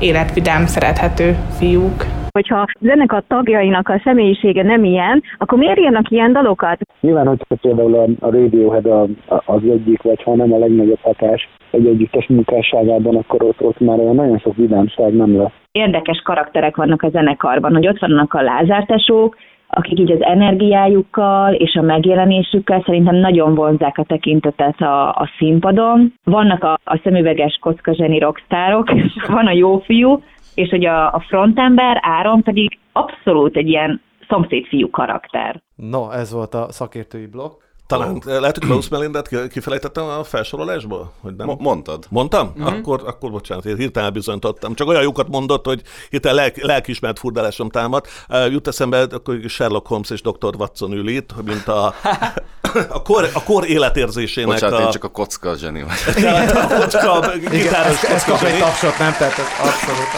Speaker 7: életvidám, szerethető fiúk.
Speaker 10: Hogyha a zenekar tagjainak a személyisége nem ilyen, akkor miért írnak ilyen dalokat?
Speaker 8: Nyilván, hogyha például a, a Radiohead a, a, az egyik, vagy ha nem a legnagyobb hatás egy együttes munkásságában, akkor ott, ott már olyan nagyon sok vidámság nem lesz.
Speaker 11: Érdekes karakterek vannak a zenekarban, hogy ott vannak a lázártesók, akik így az energiájukkal és a megjelenésükkel szerintem nagyon vonzák a tekintetet a, a színpadon. Vannak a, a szemüveges kocka zseni rockstárok, és van a jó fiú, és hogy a, a frontember Áron pedig abszolút egy ilyen szomszédfiú karakter.
Speaker 2: No, ez volt a szakértői blokk.
Speaker 4: Talán eh, lehet, hogy Klaus Melindát ki- kifelejtettem a felsorolásból? Hogy nem?
Speaker 5: Mo- mondtad.
Speaker 4: Mondtam? Mm-hmm. Akkor, akkor bocsánat, én hirtelen bizonyítottam. Csak olyan jókat mondott, hogy hirtelen lelk, lelkiismert furdalásom támad. Uh, jut eszembe, akkor Sherlock Holmes és Dr. Watson ül itt, mint a, a, kor, a kor életérzésének
Speaker 5: Bocsánat,
Speaker 4: a...
Speaker 5: én csak a kocka zseni vagyok. (laughs)
Speaker 4: Tehát a kocka,
Speaker 2: Igen,
Speaker 4: gitáros
Speaker 2: ez, ez
Speaker 4: kocka
Speaker 2: kap egy tapsot, nem? Tehát ez abszolút.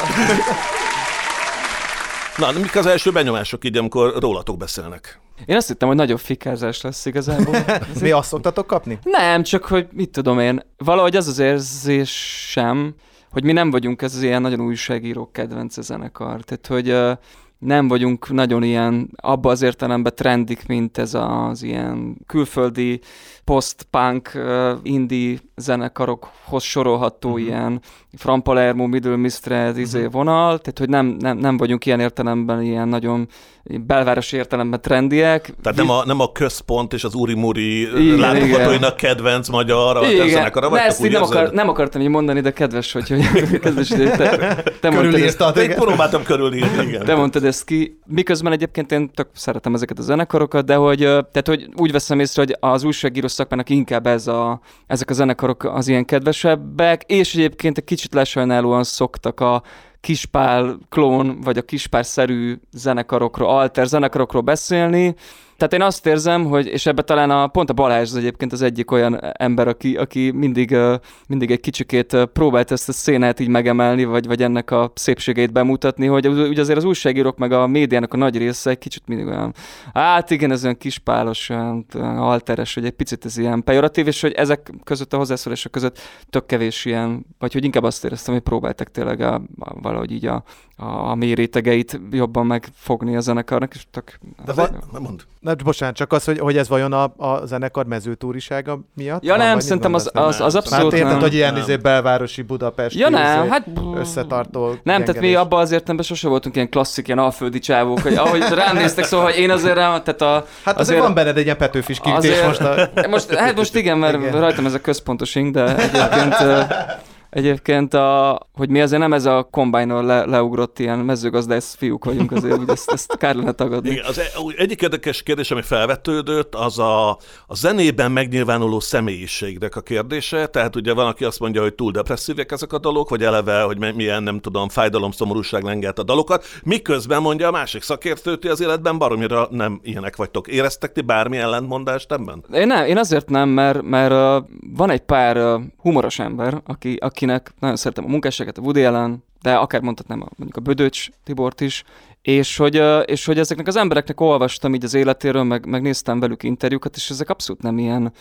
Speaker 4: Na, mik az első benyomások így, amikor rólatok beszélnek?
Speaker 3: Én azt hittem, hogy nagyobb fikázás lesz igazából. (laughs)
Speaker 2: Mi azt szoktatok kapni?
Speaker 3: Nem, csak hogy mit tudom én, valahogy az az érzésem, hogy mi nem vagyunk ez az ilyen nagyon újságírók kedvence zenekar. Tehát, hogy nem vagyunk nagyon ilyen, abba az értelemben trendik, mint ez az ilyen külföldi post-punk ö, indie zenekarokhoz sorolható uh-huh. ilyen Fran Palermo, Middle Mistred izé uh-huh. vonal, tehát hogy nem, nem, nem vagyunk ilyen értelemben ilyen nagyon belvárosi értelemben trendiek.
Speaker 4: Tehát nem a, nem a központ és az Úri-Muri
Speaker 3: Igen,
Speaker 4: látogatóinak kedvenc magyar
Speaker 3: Igen,
Speaker 4: zenekara
Speaker 3: ne,
Speaker 4: vagytok,
Speaker 3: ezt nem, akar, nem akartam így mondani, de kedves, hogy, hogy kedves, hogy te, te mondtad ezt,
Speaker 4: én
Speaker 2: igen.
Speaker 4: próbáltam körülírni, (laughs) igen.
Speaker 3: te mondtad ezt ki, miközben egyébként én tök szeretem ezeket a zenekarokat, de hogy, tehát, hogy úgy veszem észre, hogy az újságíró szakmának inkább ez a, ezek a zenekarok az ilyen kedvesebbek, és egyébként egy kicsit lesajnálóan szoktak a kispál klón, vagy a kispár-szerű zenekarokról, alter zenekarokról beszélni, Tehát én azt érzem, hogy, és ebbe talán a, pont a Balázs az egyébként az egyik olyan ember, aki, aki mindig, mindig egy kicsikét próbált ezt a szénát így megemelni, vagy, vagy ennek a szépségét bemutatni, hogy ugye azért az újságírók meg a médiának a nagy része egy kicsit mindig olyan, hát igen, ez olyan kispálos, olyan alteres, hogy egy picit ez ilyen pejoratív, és hogy ezek között a hozzászólások között tök kevés ilyen, vagy hogy inkább azt éreztem, hogy próbáltak tényleg a, a, valahogy így a, a, a mély rétegeit jobban megfogni a zenekarnak, és tök...
Speaker 4: De va- nem mond.
Speaker 2: Na, bocsánat, csak az, hogy, hogy ez vajon a, a zenekar mezőtúrisága miatt?
Speaker 3: Ja, nem, szerintem az, az, az
Speaker 2: Már
Speaker 3: abszolút
Speaker 2: érted,
Speaker 3: nem.
Speaker 2: hogy ilyen izé belvárosi Budapesti
Speaker 3: Ja nem,
Speaker 2: izé,
Speaker 3: hát
Speaker 2: összetartó
Speaker 3: Nem, tehát mi
Speaker 2: gengelés.
Speaker 3: abban az értelemben sose voltunk ilyen klasszik, ilyen alföldi csávók, hogy ahogy rám néztek, szóval hogy én azért rám, tehát a...
Speaker 2: Hát azért, van benned egy ilyen Petőfis
Speaker 3: azért-
Speaker 2: most a...
Speaker 3: most, hát most igen, mert
Speaker 2: Igen.
Speaker 3: rajtam ez a központosink, de egyébként, (laughs) egyébként a, hogy mi azért nem ez a kombájnól le, leugrott ilyen mezőgazdász fiúk vagyunk azért, hogy ezt, ezt kár lenne tagadni.
Speaker 4: Igen, az e- úgy egyik érdekes kérdés, ami felvetődött, az a, a zenében megnyilvánuló személyiségnek a kérdése. Tehát ugye van, aki azt mondja, hogy túl depresszívek ezek a dalok, vagy eleve, hogy mi- milyen, nem tudom, fájdalom, szomorúság lengelt a dalokat. Miközben mondja a másik szakértő, ti az életben baromira nem ilyenek vagytok. Éreztek ti bármi ellentmondást ebben?
Speaker 3: Én, nem, én azért nem, mert, mert uh, van egy pár humoros ember, aki, akinek nagyon szeretem a munkásságet, a Woody Allen, de akár mondhatnám a, mondjuk a Bödöcs Tibort is, és hogy, és hogy ezeknek az embereknek olvastam így az életéről, meg, meg velük interjúkat, és ezek abszolút nem ilyen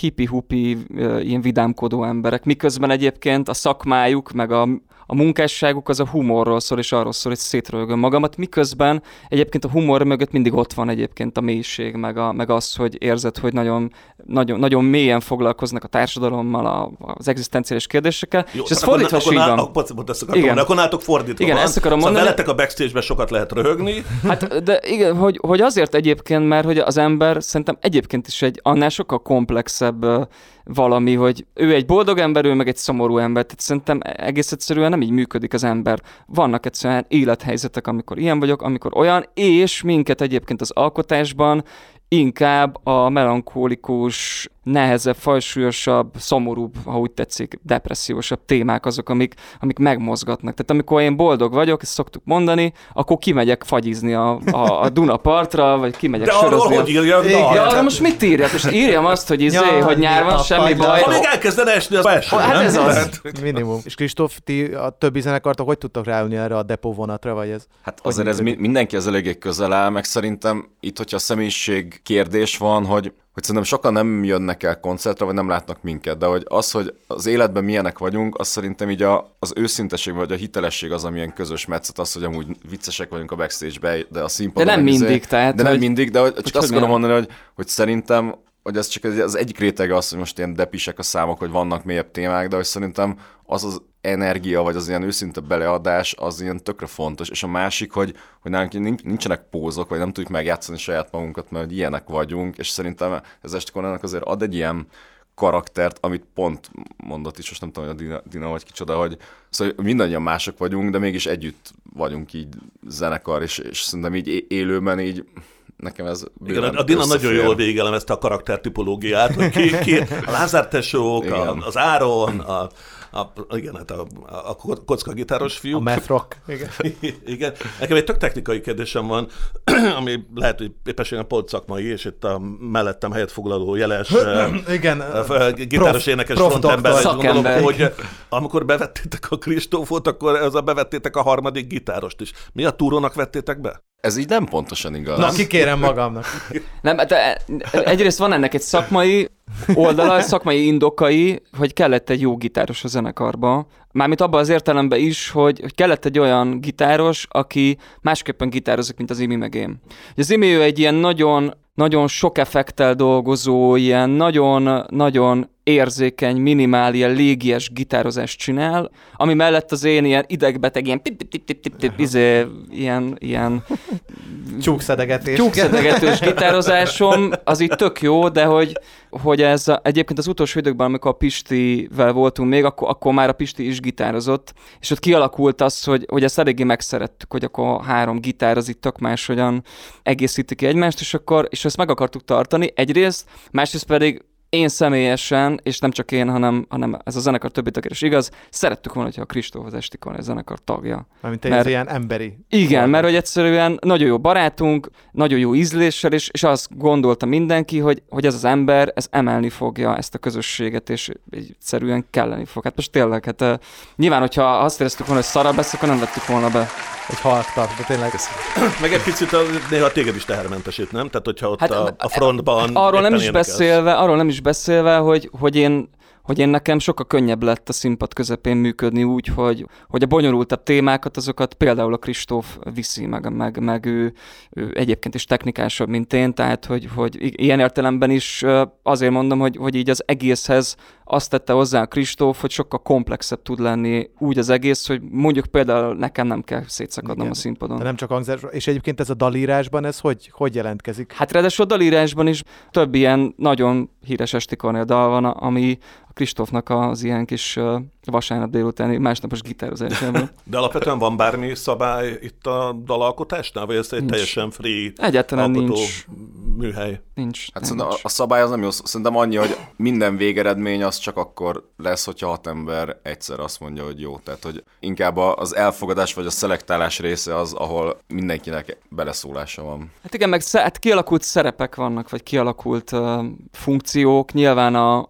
Speaker 3: hippi-hupi, ilyen vidámkodó emberek, miközben egyébként a szakmájuk, meg a, a munkásságuk az a humorról szól, és arról szól, hogy szétrölgöm magamat, miközben egyébként a humor mögött mindig ott van egyébként a mélység, meg, a, meg az, hogy érzed, hogy nagyon, nagyon, nagyon mélyen foglalkoznak a társadalommal, a, az egzisztenciális kérdésekkel,
Speaker 4: Jó,
Speaker 3: és ez fordítva is így van.
Speaker 4: Akkor, akartam
Speaker 3: Igen.
Speaker 4: akkor nálatok fordítva
Speaker 3: Igen,
Speaker 4: van.
Speaker 3: ezt akarom
Speaker 4: szóval
Speaker 3: mondani.
Speaker 4: veletek a backstage-ben sokat lehet röhögni,
Speaker 3: Hát, de igen, hogy, hogy azért egyébként, mert hogy az ember szerintem egyébként is egy annál sokkal komplexebb valami, hogy ő egy boldog ember, ő meg egy szomorú ember. Tehát szerintem egész egyszerűen nem így működik az ember. Vannak egyszerűen élethelyzetek, amikor ilyen vagyok, amikor olyan, és minket egyébként az alkotásban inkább a melankólikus, nehezebb, fajsúlyosabb, szomorúbb, ha úgy tetszik, depressziósabb témák azok, amik, amik megmozgatnak. Tehát amikor én boldog vagyok, ezt szoktuk mondani, akkor kimegyek fagyizni a, a, a Duna partra, vagy kimegyek
Speaker 4: de arról
Speaker 3: sörözni. a-
Speaker 4: hogy írja a
Speaker 2: Igen.
Speaker 3: arra most mit írjak? Most írjam azt, hogy izé,
Speaker 2: Ja,
Speaker 3: hogy nyár van,
Speaker 2: a
Speaker 3: semmi baj.
Speaker 4: Ha még elkezdene esni, az eső,
Speaker 3: Hát
Speaker 4: nem?
Speaker 3: ez az.
Speaker 4: Tehát-
Speaker 2: Minimum. És Kristóf, ti a többi zenekartok hogy tudtak ráülni erre a depó vonatra, vagy ez?
Speaker 5: Hát azért ez mindenki az eléggé közel áll, meg szerintem itt, hogyha a személyiség kérdés van, hogy, hogy szerintem sokan nem jönnek el koncertre, vagy nem látnak minket, de hogy az, hogy az életben milyenek vagyunk, az szerintem így a, az őszinteség, vagy a hitelesség az, amilyen közös metszet, az, hogy amúgy viccesek vagyunk a backstage-be, de a színpadon...
Speaker 3: De nem
Speaker 5: meg izé-
Speaker 3: mindig, tehát,
Speaker 5: De nem
Speaker 3: hogy-
Speaker 5: mindig, de hogy, csak
Speaker 3: hogy
Speaker 5: azt
Speaker 3: hogy
Speaker 5: akarom mondani, hogy, hogy szerintem hogy ez csak az egyik rétege az, hogy most ilyen depisek a számok, hogy vannak mélyebb témák, de hogy szerintem az az energia, vagy az ilyen őszinte beleadás, az ilyen tökre fontos. És a másik, hogy, hogy nálunk nincs- nincsenek pózok, vagy nem tudjuk megjátszani saját magunkat, mert hogy ilyenek vagyunk, és szerintem ez Estikornának azért ad egy ilyen karaktert, amit pont mondott is, most nem tudom, hogy a Dina, Dina vagy kicsoda, hogy szóval mindannyian mások vagyunk, de mégis együtt vagyunk így zenekar, és, és szerintem így élőben így nekem ez
Speaker 4: Igen, a Dina nagyon jól végelemezte a karaktertipológiát, hogy ki, ki a Lázár tesók, a, az Áron, a, a, igen, hát a, a kocka gitáros fiú.
Speaker 2: A math rock. Igen. (laughs)
Speaker 4: Igen. Nekem egy tök technikai kérdésem van, (clears throat) ami lehet, hogy éppenséggel pont szakmai, és itt a mellettem helyet foglaló jeles (clears throat)
Speaker 2: Igen.
Speaker 4: eh, gitáros
Speaker 2: prof-
Speaker 4: énekes
Speaker 2: prof
Speaker 4: frontember, gondolom, hogy amikor bevettétek a Kristófot, akkor ez a bevettétek a harmadik gitárost is. Mi a túrónak vettétek be?
Speaker 5: Ez így nem pontosan igaz.
Speaker 2: Na, kikérem magamnak.
Speaker 3: Nem, de egyrészt van ennek egy szakmai oldala, szakmai indokai, hogy kellett egy jó gitáros a zenekarba. Mármint abban az értelemben is, hogy, hogy kellett egy olyan gitáros, aki másképpen gitározik, mint az Imi meg én. Az Imi ő egy ilyen nagyon, nagyon sok effektel dolgozó, ilyen nagyon, nagyon érzékeny, minimál, ilyen légies gitározást csinál, ami mellett az én ilyen idegbeteg, ilyen tip tip tip tip tip tip izé, ilyen, ilyen (laughs)
Speaker 2: Csúkszedegetés.
Speaker 3: tyúkszedegetős (laughs) gitározásom, az itt tök jó, de hogy, hogy ez a, egyébként az utolsó időkben, amikor a Pistivel voltunk még, akkor, akkor már a Pisti is gitározott, és ott kialakult az, hogy, hogy ezt eléggé megszerettük, hogy akkor három gitár az itt tök máshogyan egészíti ki egymást, és akkor és ezt meg akartuk tartani egyrészt, másrészt pedig én személyesen, és nem csak én, hanem, hanem ez a zenekar többi tagja is igaz, szerettük volna, hogyha a Kristóf az Estikon a zenekar tagja.
Speaker 2: Mármint ez ilyen emberi.
Speaker 3: Igen, mert hogy egyszerűen nagyon jó barátunk, nagyon jó ízléssel, és, és azt gondolta mindenki, hogy, hogy ez az ember, ez emelni fogja ezt a közösséget, és egyszerűen kelleni fog. Hát most tényleg, hát uh, nyilván, hogyha azt éreztük volna, hogy szarabb lesz, akkor nem vettük volna be.
Speaker 2: Egy halktak, de tényleg.
Speaker 4: Meg egy picit a, néha téged is tehermentesít, nem? Tehát, hogyha ott hát, a, a frontban...
Speaker 3: Arról nem is beszélve, arról nem is beszélve, hogy, hogy én hogy én nekem sokkal könnyebb lett a színpad közepén működni úgy, hogy, hogy a bonyolultabb témákat, azokat például a Kristóf viszi, meg, meg, meg ő, ő egyébként is technikásabb, mint én, tehát hogy, hogy ilyen értelemben is azért mondom, hogy, hogy így az egészhez azt tette hozzá a Kristóf, hogy sokkal komplexebb tud lenni úgy az egész, hogy mondjuk például nekem nem kell szétszakadnom Igen. a színpadon.
Speaker 2: De nem csak hangzás, és egyébként ez a dalírásban, ez hogy, hogy jelentkezik?
Speaker 3: Hát ráadásul a dalírásban is több ilyen nagyon híres esti dal van, ami Kristófnak az ilyen kis vasárnap délutáni másnapos gitározásában.
Speaker 4: De alapvetően van bármi szabály itt a dalalkotásnál, vagy ez egy nincs. teljesen free
Speaker 3: Egyáltalán nincs.
Speaker 4: műhely?
Speaker 3: Nincs.
Speaker 5: Hát
Speaker 3: nincs.
Speaker 5: A, a szabály az nem jó. Szerintem annyi, hogy minden végeredmény az csak akkor lesz, hogyha hat ember egyszer azt mondja, hogy jó. Tehát, hogy inkább az elfogadás vagy a szelektálás része az, ahol mindenkinek beleszólása van.
Speaker 3: Hát igen, meg hát kialakult szerepek vannak, vagy kialakult uh, funkciók. Nyilván a,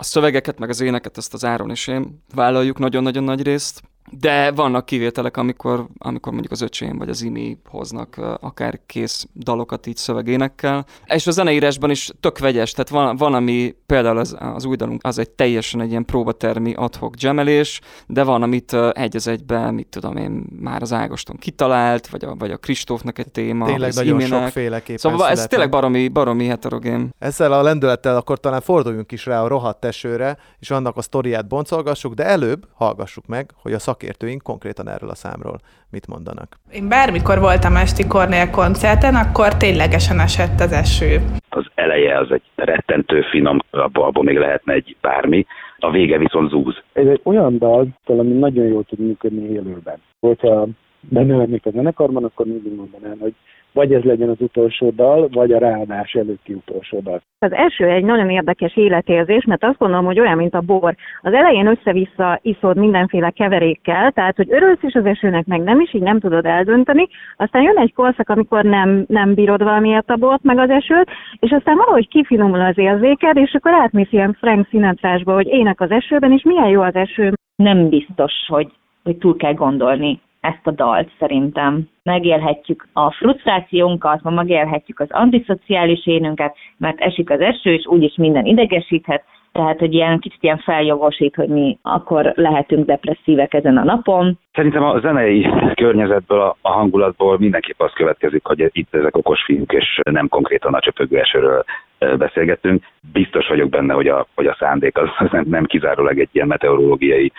Speaker 3: a szövegeket, meg az éneket, ezt az Áron és én vállaljuk nagyon-nagyon nagy részt, de vannak kivételek, amikor, amikor mondjuk az öcsém vagy az imi hoznak akár kész dalokat így szövegénekkel. És a zeneírásban is tök vegyes, tehát van, van ami például az, az új dalunk, az egy teljesen egy ilyen próbatermi adhok gemelés, de van, amit egy az egyben, mit tudom én, már az Ágoston kitalált, vagy a, vagy a Kristófnak egy téma.
Speaker 2: Tényleg nagyon sokféleképpen
Speaker 3: Szóval ez tényleg baromi, baromi heterogén.
Speaker 2: Ezzel a lendülettel akkor talán forduljunk is rá a rohadt esőre, és annak a sztoriát boncolgassuk, de előbb hallgassuk meg, hogy a szak szakértőink konkrétan erről a számról mit mondanak.
Speaker 7: Én bármikor voltam Esti Kornél koncerten, akkor ténylegesen esett az eső.
Speaker 9: Az eleje az egy rettentő finom, abból, abból még lehetne egy bármi, a vége viszont zúz.
Speaker 8: Ez egy olyan dal, ami nagyon jól tud működni élőben. Hogyha benne lennék a zenekarban, akkor mindig mondanám, hogy vagy ez legyen az utolsó dal, vagy a ráadás előtti utolsó dal.
Speaker 10: Az első egy nagyon érdekes életérzés, mert azt gondolom, hogy olyan, mint a bor. Az elején össze-vissza iszod mindenféle keverékkel, tehát hogy örülsz is az esőnek, meg nem is, így nem tudod eldönteni. Aztán jön egy korszak, amikor nem, nem bírod valamiért a bort, meg az esőt, és aztán valahogy kifinomul az érzéked, és akkor átmész ilyen Frank Sinatra-sba, hogy ének az esőben, és milyen jó az eső.
Speaker 11: Nem biztos, hogy, hogy túl kell gondolni ezt a dalt szerintem. Megélhetjük a frusztrációnkat, ma megélhetjük az antiszociális énünket, mert esik az eső, és úgyis minden idegesíthet, tehát hogy ilyen kicsit ilyen feljogosít, hogy mi akkor lehetünk depresszívek ezen a napon.
Speaker 9: Szerintem a zenei környezetből, a hangulatból mindenképp az következik, hogy itt ezek okos fiúk, és nem konkrétan a csöpögő esőről beszélgettünk. Biztos vagyok benne, hogy a, hogy a szándék az, az nem, nem kizárólag egy ilyen meteorológiai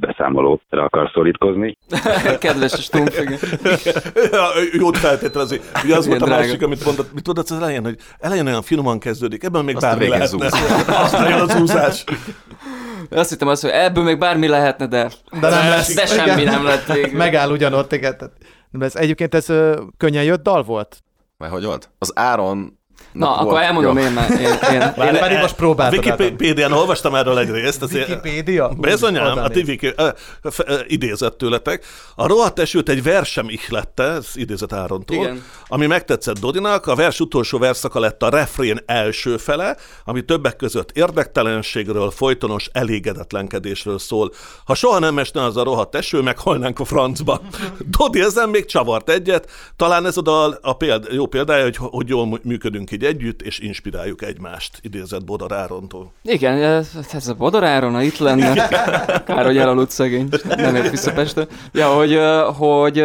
Speaker 9: beszámolóra akar szorítkozni. (laughs)
Speaker 3: Kedves Stumpfig. (laughs)
Speaker 4: Jót feltételezi. Ugye az volt a másik, amit mondott, mit tudod az elején, hogy elején olyan finoman kezdődik, ebben még bármi lehetne. (laughs) Aztán az úszás.
Speaker 3: Azt hittem azt, hogy ebből még bármi lehetne, de, de, nem lesz. de semmi nem lett végül.
Speaker 2: Megáll ugyanott, igen. De ez egyébként ez könnyen jött dal volt?
Speaker 5: Mert hogy volt? Az Áron
Speaker 3: Na, Na akkor elmondom jó. én már. Én, én,
Speaker 2: én, én pedig most próbáltam.
Speaker 4: Wikipédián olvastam erről egy részt.
Speaker 2: Wikipédia?
Speaker 4: Bizonyám, a TV idézett tőletek. A rohadt esőt egy versem ihlette, ez idézett Árontól, Igen. ami megtetszett Dodinak. A vers utolsó verszaka lett a refrén első fele, ami többek között érdektelenségről, folytonos elégedetlenkedésről szól. Ha soha nem esne az a rohadt eső, meghalnánk a francba. Dodi ezen még csavart egyet. Talán ez oda a péld, jó példája, hogy, hogy jól működünk így együtt, és inspiráljuk egymást, idézett Bodor Árontól.
Speaker 3: Igen, ez a Bodor Áron, itt lenne, kár, hogy elaludt szegény, nem ért vissza Pestre. Ja, hogy, hogy,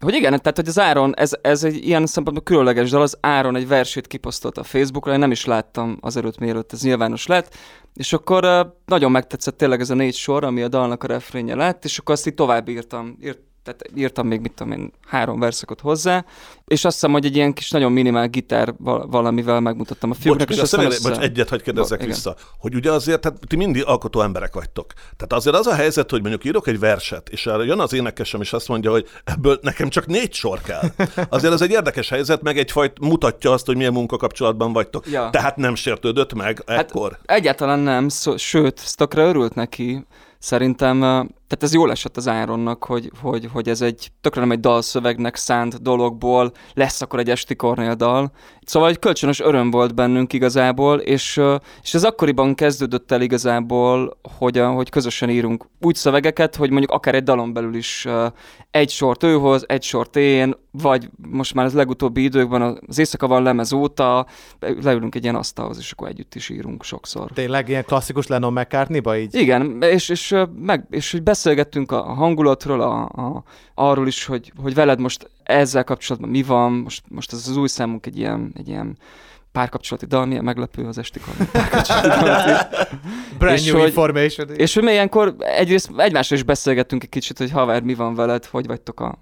Speaker 3: hogy igen, tehát hogy az Áron, ez, ez egy ilyen szempontból különleges dal, az Áron egy versét kiposztolt a Facebookra, én nem is láttam azelőtt, mielőtt ez nyilvános lett, és akkor nagyon megtetszett tényleg ez a négy sor, ami a dalnak a refrénje lett, és akkor azt így tovább írtam. Írt, tehát írtam még, mit tudom én, három verszakot hozzá, és azt hiszem, hogy egy ilyen kis nagyon minimál gitár val- valamivel megmutattam a fiúknak.
Speaker 4: Bocs,
Speaker 3: és aztán
Speaker 4: bocs,
Speaker 3: össze-
Speaker 4: egyet hagy kérdezzek vissza, hogy ugye azért, tehát ti mindig alkotó emberek vagytok. Tehát azért az a helyzet, hogy mondjuk írok egy verset, és erre jön az énekesem, és azt mondja, hogy ebből nekem csak négy sor kell. Azért ez egy érdekes helyzet, meg egyfajt mutatja azt, hogy milyen munkakapcsolatban vagytok.
Speaker 3: Ja.
Speaker 4: Tehát nem sértődött meg ekkor.
Speaker 3: Egyáltalán nem, szó, sőt, Stockra örült neki. Szerintem, tehát ez jól esett az Áronnak, hogy, hogy, hogy ez egy tökre nem egy dalszövegnek szánt dologból lesz akkor egy esti Kornél dal. Szóval egy kölcsönös öröm volt bennünk igazából, és, és ez akkoriban kezdődött el igazából, hogy, hogy közösen írunk úgy szövegeket, hogy mondjuk akár egy dalon belül is egy sort ő hoz, egy sort én, vagy most már az legutóbbi időkben az éjszaka van lemez óta, leülünk egy ilyen asztalhoz, és akkor együtt is írunk sokszor.
Speaker 2: Tényleg ilyen klasszikus Lennon McCartney-ba így?
Speaker 3: Igen, és, és, meg, és hogy beszélgettünk a hangulatról, a, a, arról is, hogy, hogy veled most ezzel kapcsolatban mi van, most, most ez az új számunk egy ilyen, egy ilyen párkapcsolati dal, milyen meglepő az esti. (laughs) (laughs)
Speaker 2: Brand
Speaker 3: És
Speaker 2: new
Speaker 3: hogy-
Speaker 2: information.
Speaker 3: És hogy mi ilyenkor egyrészt egymásra is beszélgettünk egy kicsit, hogy haver, mi van veled, hogy vagytok a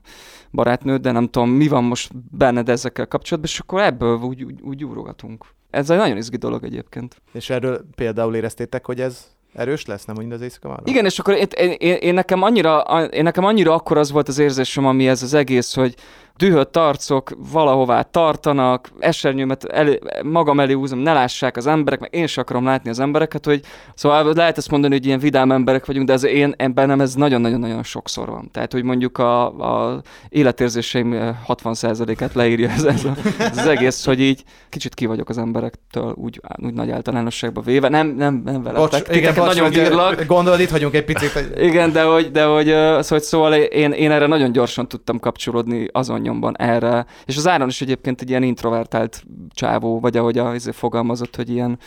Speaker 3: barátnőd, de nem tudom, mi van most benned ezekkel kapcsolatban, és akkor ebből úgy, úgy, úgy úrogatunk. Ez egy nagyon izgi dolog egyébként.
Speaker 2: És erről például éreztétek, hogy ez erős lesz, nem úgy az éjszaka van?
Speaker 3: Igen, és akkor én, én, én, nekem annyira, én nekem annyira akkor az volt az érzésem, ami ez az egész, hogy dühött arcok valahová tartanak, esernyőmet elé, magam elé húzom, ne lássák az emberek, meg én sem akarom látni az embereket, hogy szóval lehet ezt mondani, hogy ilyen vidám emberek vagyunk, de ez én, bennem ez nagyon-nagyon-nagyon sokszor van. Tehát, hogy mondjuk a, a életérzéseim eh, 60%-át leírja ez, ez, a, ez az egész, hogy így kicsit ki vagyok az emberektől úgy, úgy nagy általánosságban véve. Nem, nem, nem veletek.
Speaker 2: Bocs, igen, bocs,
Speaker 3: nagyon
Speaker 2: hogy,
Speaker 3: bírlak.
Speaker 2: Gondolod, itt hagyunk egy picit. Hogy...
Speaker 3: Igen, de hogy, de hogy ö, szóval, szóval én, én erre nagyon gyorsan tudtam kapcsolódni azon nyomban erre. És az Áron is egyébként egy ilyen introvertált csávó, vagy ahogy a, izé fogalmazott, hogy ilyen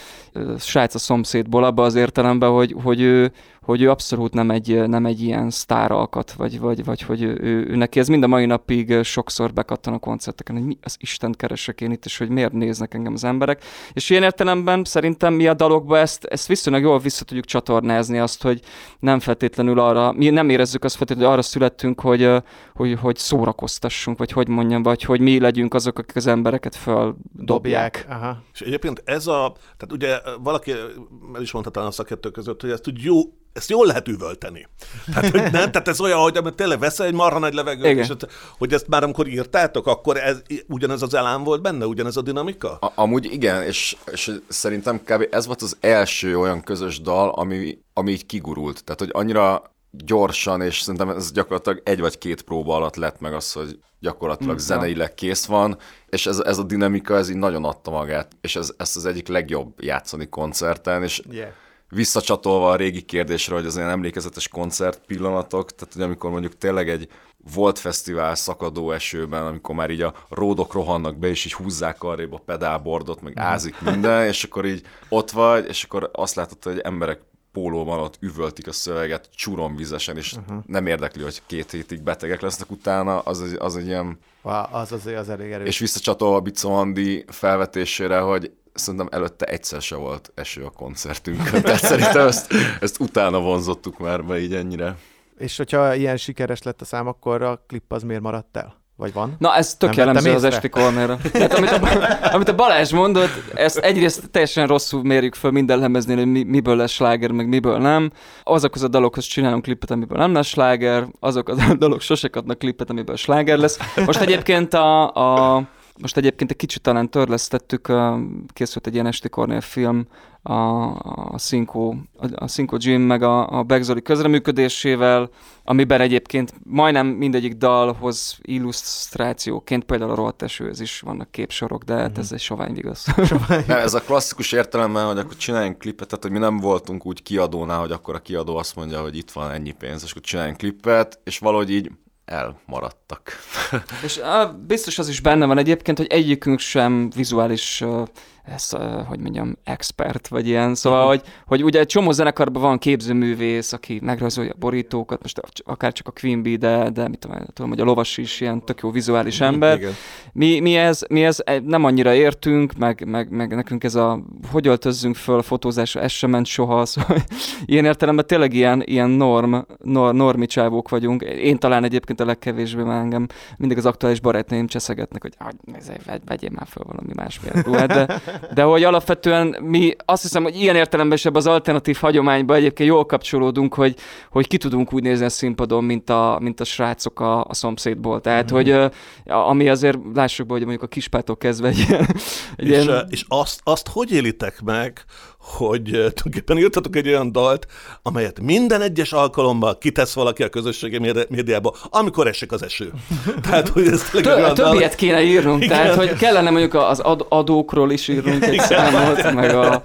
Speaker 3: srác a szomszédból, abba az értelemben, hogy, hogy ő, hogy ő abszolút nem egy, nem egy ilyen sztáralkat, vagy, vagy, vagy hogy ő, ő, ő, neki ez mind a mai napig sokszor bekattan a koncerteken, hogy mi az Isten keresek én itt, és hogy miért néznek engem az emberek. És ilyen értelemben szerintem mi a dalokba ezt, ezt viszonylag jól vissza tudjuk csatornázni azt, hogy nem feltétlenül arra, mi nem érezzük azt feltétlenül, hogy arra születtünk, hogy, hogy, hogy szórakoztassunk, vagy hogy mondjam, vagy hogy mi legyünk azok, akik az embereket földobják.
Speaker 2: Aha.
Speaker 4: És egyébként ez a, tehát ugye valaki el is mondta talán a szakértők között, hogy ezt úgy jó, ezt jól lehet üvölteni. Tehát, hogy nem, tehát ez olyan, hogy amit tényleg veszel egy marha nagy levegőt,
Speaker 3: Igen.
Speaker 4: és ezt- hogy ezt már amikor írtátok, akkor ez, ugyanez az elám volt benne, ugyanez a dinamika?
Speaker 5: A, amúgy igen, és, és szerintem kb. ez volt az első olyan közös dal, ami, ami így kigurult. Tehát, hogy annyira gyorsan, és szerintem ez gyakorlatilag egy vagy két próba alatt lett meg az, hogy gyakorlatilag
Speaker 3: Mm,
Speaker 5: zeneileg kész van, és ez, ez a dinamika, ez így nagyon adta magát, és ez, ezt az egyik legjobb játszani koncerten, és
Speaker 2: Yeah.
Speaker 5: Visszacsatolva a régi kérdésre, hogy az ilyen emlékezetes koncert pillanatok, tehát hogy amikor mondjuk tényleg egy volt fesztivál szakadó esőben, amikor már így a ródok rohannak be, és így húzzák arrébb a pedálbordot, meg ázik minden, és akkor így ott vagy, és akkor azt látod, hogy emberek pólóban ott üvöltik a szöveget csuromvizesen, és uh-huh. nem érdekli, hogy két hétig betegek lesznek utána, az, egy- az egy ilyen
Speaker 2: Wow, az azért az elég erős.
Speaker 5: és visszacsatolva Bicó Andi felvetésére, hogy szerintem előtte egyszer se volt eső a koncertünkön. (laughs) Tehát szerintem ezt, ezt utána vonzottuk már be így ennyire.
Speaker 2: És hogyha ilyen sikeres lett a szám, akkor a klip az miért maradt el? Vagy van?
Speaker 3: Na, ez tök
Speaker 2: Nem
Speaker 3: jellemző az esti kornéra. Tehát amit a, (laughs) amit a Balázs mondott, ezt egyrészt teljesen rosszul mérjük föl minden lemeznél, hogy mi, miből lesz sláger, meg miből nem. Azokhoz a dalokhoz csinálunk klipet, amiből nem lesz sláger, azok a dalok sose kapnak klipet, amiből sláger lesz. Most egyébként a, a most egyébként egy kicsit talán törlesztettük, készült egy ilyen esti Kornél film, a, a Cinco, a, Cinco Jim meg a, a Begzoli közreműködésével, amiben egyébként majdnem mindegyik dalhoz illusztrációként, például a rohadt esőhöz is vannak képsorok, de hát ez egy sovány. (laughs) (laughs)
Speaker 5: Nem, ez a klasszikus értelemben, hogy akkor csináljunk klipet, tehát hogy mi nem voltunk úgy kiadónál, hogy akkor a kiadó azt mondja, hogy itt van ennyi pénz, és akkor csináljunk klipet, és valahogy így elmaradtak.
Speaker 3: És á, biztos az is benne van egyébként, hogy egyikünk sem vizuális ez, hogy mondjam, expert, vagy ilyen. Szóval, hogy, hogy ugye egy csomó zenekarban van képzőművész, aki megrajzolja a borítókat, most akár csak a Queen Bee, de, de mit tudom, tudom, hogy a lovas is ilyen tök jó vizuális ember.
Speaker 4: Igen.
Speaker 3: Mi, mi, ez, mi ez nem annyira értünk, meg, meg, meg nekünk ez a, hogy öltözzünk föl a fotózásra, ez sem ment soha, (laughs) szóval ilyen értelemben tényleg ilyen, ilyen norm, nor, normi csávók vagyunk. Én talán egyébként a legkevésbé már engem mindig az aktuális barátnőim cseszegetnek, hogy vegy, vegyél már föl valami más ruhát, de, de hogy alapvetően mi azt hiszem, hogy ilyen értelemben is az alternatív hagyományba egyébként jól kapcsolódunk, hogy, hogy ki tudunk úgy nézni a színpadon, mint a, mint a srácok a, a szomszédból. Tehát, mm-hmm. hogy ami azért lássuk be, hogy mondjuk a kispától kezdve egy ilyen...
Speaker 4: Egy és, ilyen... és azt, azt hogy élitek meg, hogy tulajdonképpen írtatok egy olyan dalt, amelyet minden egyes alkalommal kitesz valaki a közösségi médiába, amikor esik az eső. (laughs)
Speaker 3: Tehát, hogy ez Tö- olyan Több ilyet kéne írnunk, igen. tehát, hogy kellene mondjuk az ad- adókról is írnunk egy számot, meg a,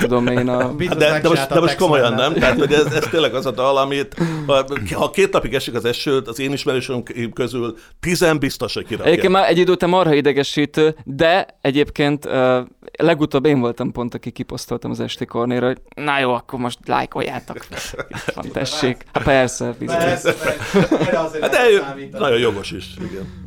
Speaker 3: tudom én, a...
Speaker 4: De, de, most, de most komolyan nem, tehát, hogy ez, ez tényleg az a dal, amit, ha két napig esik az eső, az én ismerősünk közül tizen biztos, hogy kirakja.
Speaker 3: Egyébként már egy idő után marha idegesítő, de egyébként uh, legutóbb én voltam pont, aki kiposztoltam az esti kornéra, hogy na jó, akkor most lájkoljátok. Van, tessék. Hát persze, biztos. Persze,
Speaker 4: persze. Hát de nagyon jogos is, igen.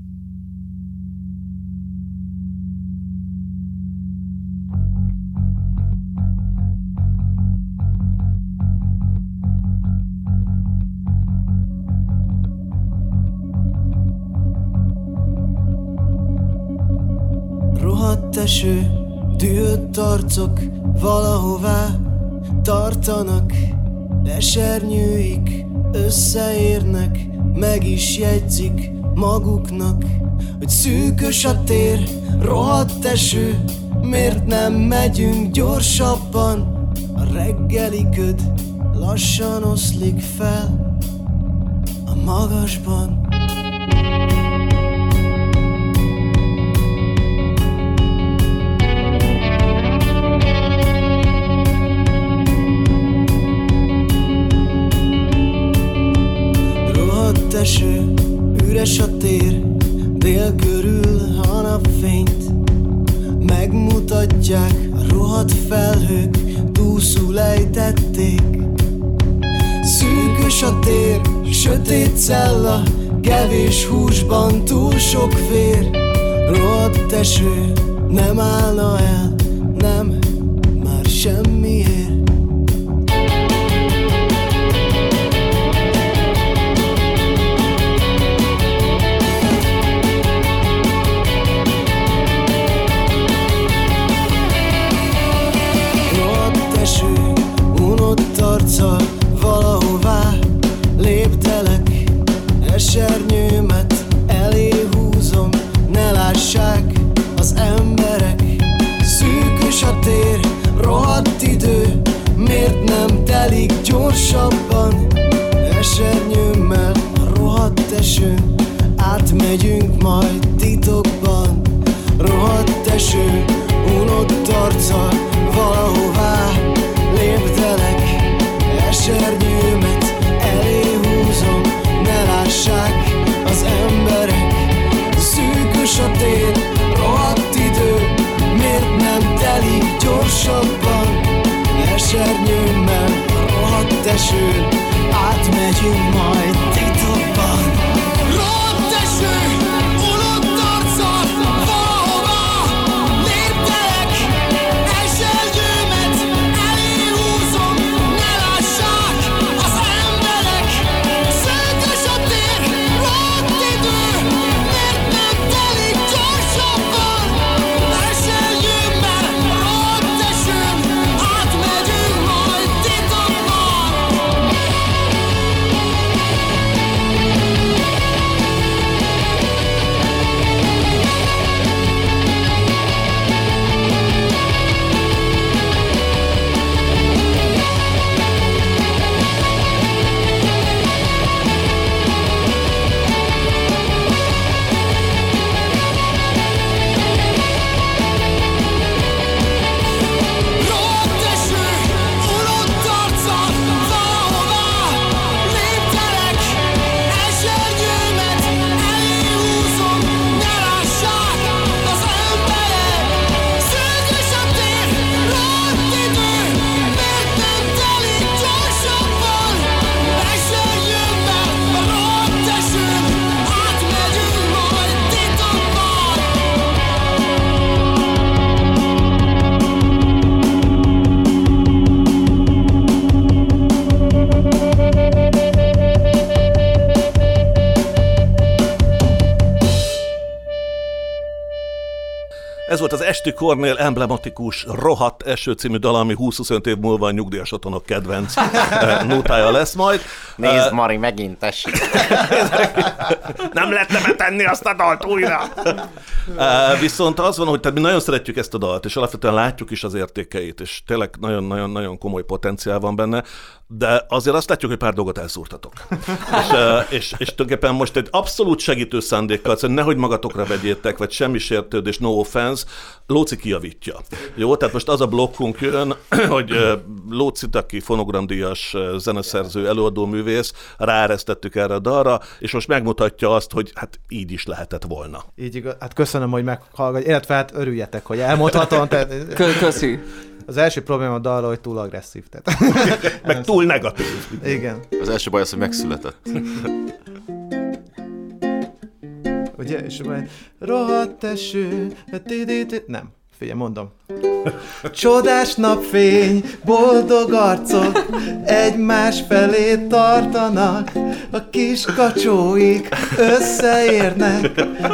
Speaker 6: Rohadt eső, dühött arcok valahová tartanak, esernyőik összeérnek, meg is jegyzik maguknak, hogy szűkös a tér, rohadt eső, miért nem megyünk gyorsabban? A reggeli köd lassan oszlik fel a magasban. Eső, üres a tér, dél körül a napfényt. Megmutatják a rohadt felhők, túlszul ejtették Szűkös a tér, sötét cella, kevés húsban túl sok vér. Rohadt eső, nem állna el, nem, már semmiért
Speaker 4: Ez volt az Esti Kornél emblematikus Rohadt Eső című dal, ami 20-25 év múlva a nyugdíjas otthonok kedvenc (laughs) eh, nótája lesz majd.
Speaker 5: Nézd,
Speaker 4: Eh,
Speaker 5: Mari, megint tessék. (laughs)
Speaker 4: Nem lehetne betenni azt a dalt újra. Uh, viszont az van, hogy tehát mi nagyon szeretjük ezt a dalt, és alapvetően látjuk is az értékeit, és tényleg nagyon-nagyon-nagyon komoly potenciál van benne, de azért azt látjuk, hogy pár dolgot elszúrtatok. és, és, és tulajdonképpen most egy abszolút segítő szándékkal, szóval nehogy magatokra vegyétek, vagy semmi sértődés, no offense, Lóci kijavítja. Jó, tehát most az a blokkunk jön, (clears throat) hogy Lócit, aki fonogramdíjas zeneszerző, előadó művész, ráeresztettük erre a dalra, és most megmutatja azt, hogy hát így is lehetett volna.
Speaker 2: Így igaz, hát köszönöm, hogy meghallgat, illetve hát örüljetek, hogy elmondhatom. Tehát,
Speaker 3: Kö- köszi.
Speaker 2: Az első probléma a dalra, hogy túl agresszív. Tehát. (laughs)
Speaker 4: Meg túl negatív.
Speaker 2: Igen.
Speaker 5: Az első baj az, hogy megszületett.
Speaker 2: Ugye, és majd rohadt eső, nem. Figyelj, mondom. Csodás napfény, boldog arcok egymás felé tartanak, a kis kacsóik összeérnek,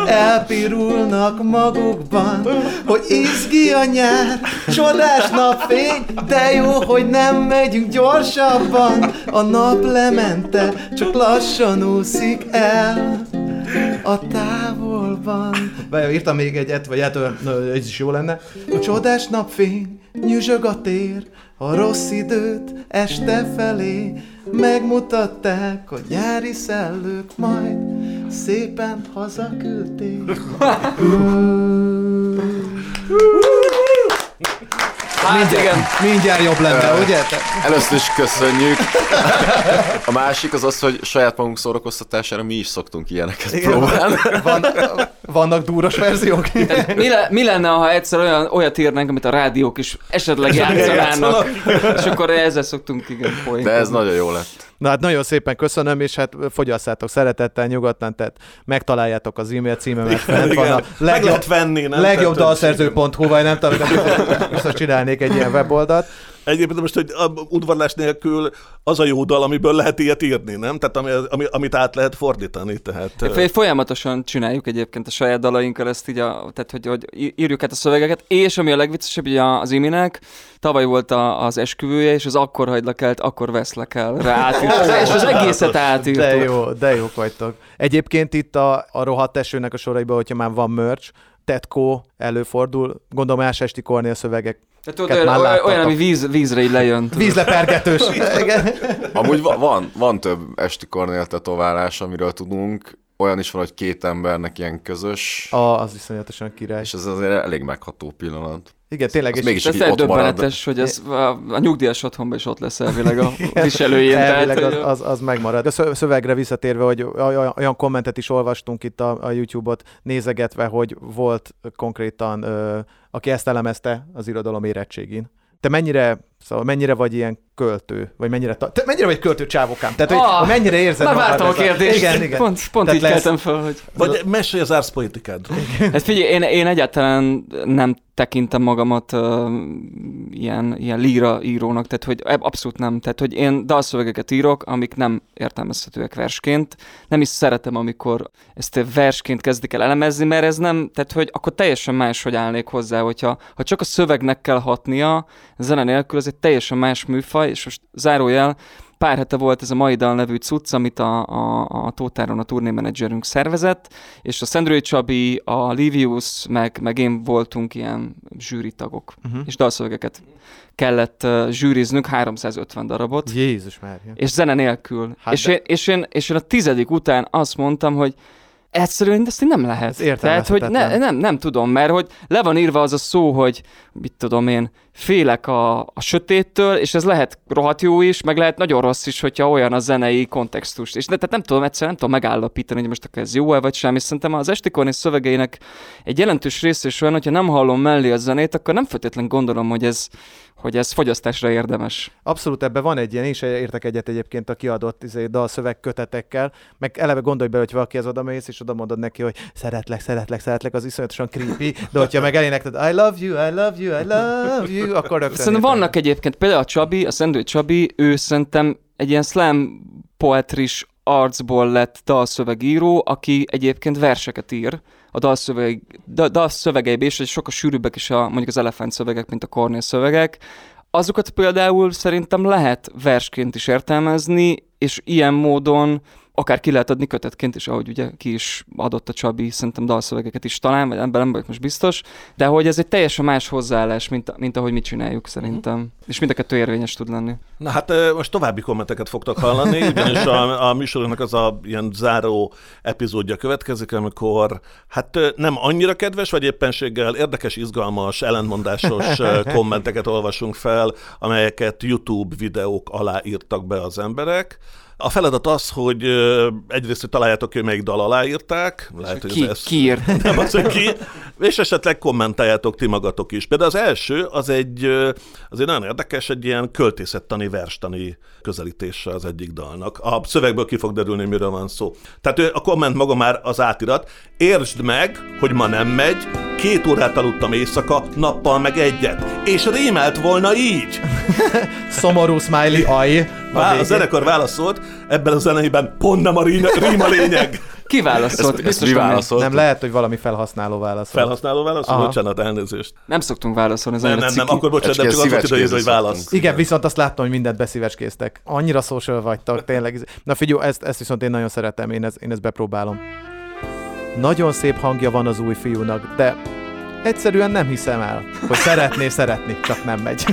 Speaker 2: elpirulnak magukban, hogy izgi a nyár, csodás napfény, de jó, hogy nem megyünk gyorsabban, a nap lemente, csak lassan úszik el a távolban. Vagy írtam még egyet, vagy hát ez is jó lenne. A csodás napfény, nyüzsög a tér, a rossz időt este felé megmutatták a nyári szellők, majd szépen hazaküldték. (laughs)
Speaker 3: Hát igen.
Speaker 2: Mindjárt jobb lenne, ugye? Te-
Speaker 5: Először is köszönjük. A másik az az, hogy saját magunk szórakoztatására mi is szoktunk ilyeneket
Speaker 2: Igen.
Speaker 5: próbálni.
Speaker 2: Van, vannak dúros verziók?
Speaker 3: Mi, le, mi lenne, ha egyszer olyan, olyat írnánk, amit a rádiók is esetleg
Speaker 2: Esetleg
Speaker 3: játszanának, és akkor ezzel szoktunk igen poénkodni.
Speaker 5: De ez nagyon jó lett.
Speaker 2: Na hát nagyon szépen köszönöm, és hát fogyasszátok szeretettel, nyugodtan, tehát megtaláljátok az e-mail címemet, fent van a
Speaker 4: Meg lehet venni, nem?
Speaker 2: legjobb dalszerző.hu, vagy nem tudom, biztos csinálnék egy ilyen weboldalt.
Speaker 4: Egyébként most, hogy a udvarlás nélkül az a jó dal, amiből lehet ilyet írni, nem? Tehát ami, ami, amit át lehet fordítani. Tehát,
Speaker 3: Folyamatosan csináljuk egyébként a saját dalainkkal ezt így, a, tehát hogy, hogy írjuk át a szövegeket, és ami a legviccesebb, ugye az Iminek, tavaly volt a, az esküvője, és az akkor hagylak el, akkor veszlek el, rá és az egészet átírtuk.
Speaker 2: De jó, de jók vagytok. Egyébként itt a, a rohadt esőnek a soraiban, hogyha már van merch, Tetco előfordul, gondolom más esti Kornél szövegek.
Speaker 3: Tehát tudod, olyan, olyan, olyan, ami víz, vízre így lejön. tudod.
Speaker 2: Vízlepergetős. (laughs) Igen.
Speaker 5: Amúgy va- van, van több esti kornél tetoválás, amiről tudunk. Olyan is van, hogy két embernek ilyen közös,
Speaker 2: A, az iszonyatosan király.
Speaker 5: és ez azért elég megható pillanat.
Speaker 2: Igen, tényleg. És-
Speaker 5: mégis
Speaker 3: Ez
Speaker 5: marad.
Speaker 3: döbbenetes, hogy ez a, a nyugdíjas otthonban is ott lesz elvileg a viselőjén.
Speaker 2: Elvileg
Speaker 3: tehát,
Speaker 2: az, az, az megmarad. De szö- szövegre visszatérve, hogy olyan olyan kommentet is olvastunk itt a, a YouTube-ot nézegetve, hogy volt konkrétan, ö, aki ezt elemezte az irodalom érettségén. Te mennyire, szóval mennyire vagy ilyen költő, vagy mennyire, ta- te mennyire vagy költő csávokám? Tehát, hogy,
Speaker 3: Ah,
Speaker 2: mennyire érzed
Speaker 3: Már
Speaker 2: magad
Speaker 3: vártam a kérdést.
Speaker 2: Igen, igen.
Speaker 3: Pont, pont
Speaker 2: Tehát
Speaker 3: így
Speaker 2: lesz-
Speaker 3: keltem fel, hogy...
Speaker 4: Vagy mesélj az árszpoetikádról.
Speaker 3: Hát figyelj, én, én egyáltalán nem tekintem magamat uh, ilyen, ilyen líra írónak, tehát hogy abszolút nem. Tehát, hogy én dalszövegeket írok, amik nem értelmezhetőek versként. Nem is szeretem, amikor ezt versként kezdik el elemezni, mert ez nem, tehát hogy akkor teljesen más, hogy állnék hozzá, hogyha ha csak a szövegnek kell hatnia, zene nélkül, ez egy teljesen más műfaj, és most zárójel, pár hete volt ez a Mai Dal nevű cucc, amit a, a, a Tótáron a turnémenedzserünk szervezett, és a Szendrői Csabi, a Livius, meg, meg én voltunk ilyen zsűritagok,
Speaker 2: Mhm.
Speaker 3: és dalszövegeket kellett uh, zsűriznünk, 350 darabot,
Speaker 2: Jézus Mária.
Speaker 3: és zene nélkül.
Speaker 2: Hát
Speaker 3: és,
Speaker 2: de-
Speaker 3: én, és, én, és én a tizedik után azt mondtam, hogy egyszerűen ezt így nem lehet. Tehát, hogy ne, nem, nem tudom, mert hogy le van írva az a szó, hogy mit tudom én, félek a, a sötéttől, és ez lehet rohadt jó is, meg lehet nagyon rossz is, hogyha olyan a zenei kontextus. És de, tehát nem tudom, egyszerűen nem tudom megállapítani, hogy most akkor ez jó-e vagy sem, és szerintem az Esti Kornél szövegeinek egy jelentős része is olyan, hogyha nem hallom mellé a zenét, akkor nem feltétlenül gondolom, hogy ez, hogy ez fogyasztásra érdemes.
Speaker 2: Abszolút ebben van egy ilyen, én is értek egyet egyébként a kiadott izé, dalszöveg kötetekkel, meg eleve gondolj bele, hogy valaki az oda mész, és oda mondod neki, hogy szeretlek, szeretlek, szeretlek, az iszonyatosan creepy, de hogyha meg elénekted, I love you, I love you, I love you, akkor rögtön
Speaker 3: Szerintem vannak egyébként, például a Csabi, a Szendő Csabi, ő szerintem egy ilyen slam poetris arcból lett dalszövegíró, aki egyébként verseket ír a dalszöveg, da, dalszövegeiben is, és sokkal sűrűbbek is a, mondjuk az elefánt szövegek, mint a Cornél szövegek. Azokat például szerintem lehet versként is értelmezni, és ilyen módon akár ki lehet adni kötetként is, ahogy ugye ki is adott a Csabi, szerintem dalszövegeket is talán, vagy ebben nem vagyok most biztos, de hogy ez egy teljesen más hozzáállás, mint, mint ahogy mi csináljuk szerintem. Mm. És mind a kettő érvényes tud lenni.
Speaker 4: Na hát most további kommenteket fogtok hallani, ugyanis a, a műsorunknak az a ilyen záró epizódja következik, amikor hát nem annyira kedves, vagy éppenséggel érdekes, izgalmas, ellentmondásos (laughs) kommenteket olvasunk fel, amelyeket YouTube videók alá írtak be az emberek. A feladat az, hogy egyrészt, hogy találjátok ki, hogy melyik dal aláírták.
Speaker 3: Lehet, hogy ki, ez... ki írt? (laughs)
Speaker 4: Nem az, hogy ki. És esetleg kommentáljátok ti magatok is. De az első, az egy, az egy nagyon érdekes, egy ilyen költészettani, verstani közelítése az egyik dalnak. A szövegből ki fog derülni, miről van szó. Tehát a komment maga már az átirat. Értsd meg, hogy ma nem megy, két órát aludtam éjszaka, nappal meg egyet. És rémelt volna így. (laughs)
Speaker 2: Szomorú smiley aj.
Speaker 4: A, a zenekar válaszolt, ebben a zeneiben pont nem a rím, rím a lényeg. (laughs)
Speaker 3: Ki válaszolt?
Speaker 5: Ezt, ezt mi válaszolt?
Speaker 2: Nem lehet, hogy valami felhasználó válaszol.
Speaker 4: Felhasználó válaszol? Bocsánat, elnézést.
Speaker 3: Nem szoktunk válaszolni.
Speaker 4: Nem, nem, nem, akkor bocsánat, nem csak az volt hogy válasz.
Speaker 2: Igen, viszont azt láttam, hogy mindent beszívecskéztek. Annyira social vagytok, tényleg. Na figyelj, ezt, ezt viszont én nagyon szeretem, én, ezt, én ezt bepróbálom. Nagyon szép hangja van az új fiúnak, de egyszerűen nem hiszem el, hogy szeretné szeretni, csak nem megy.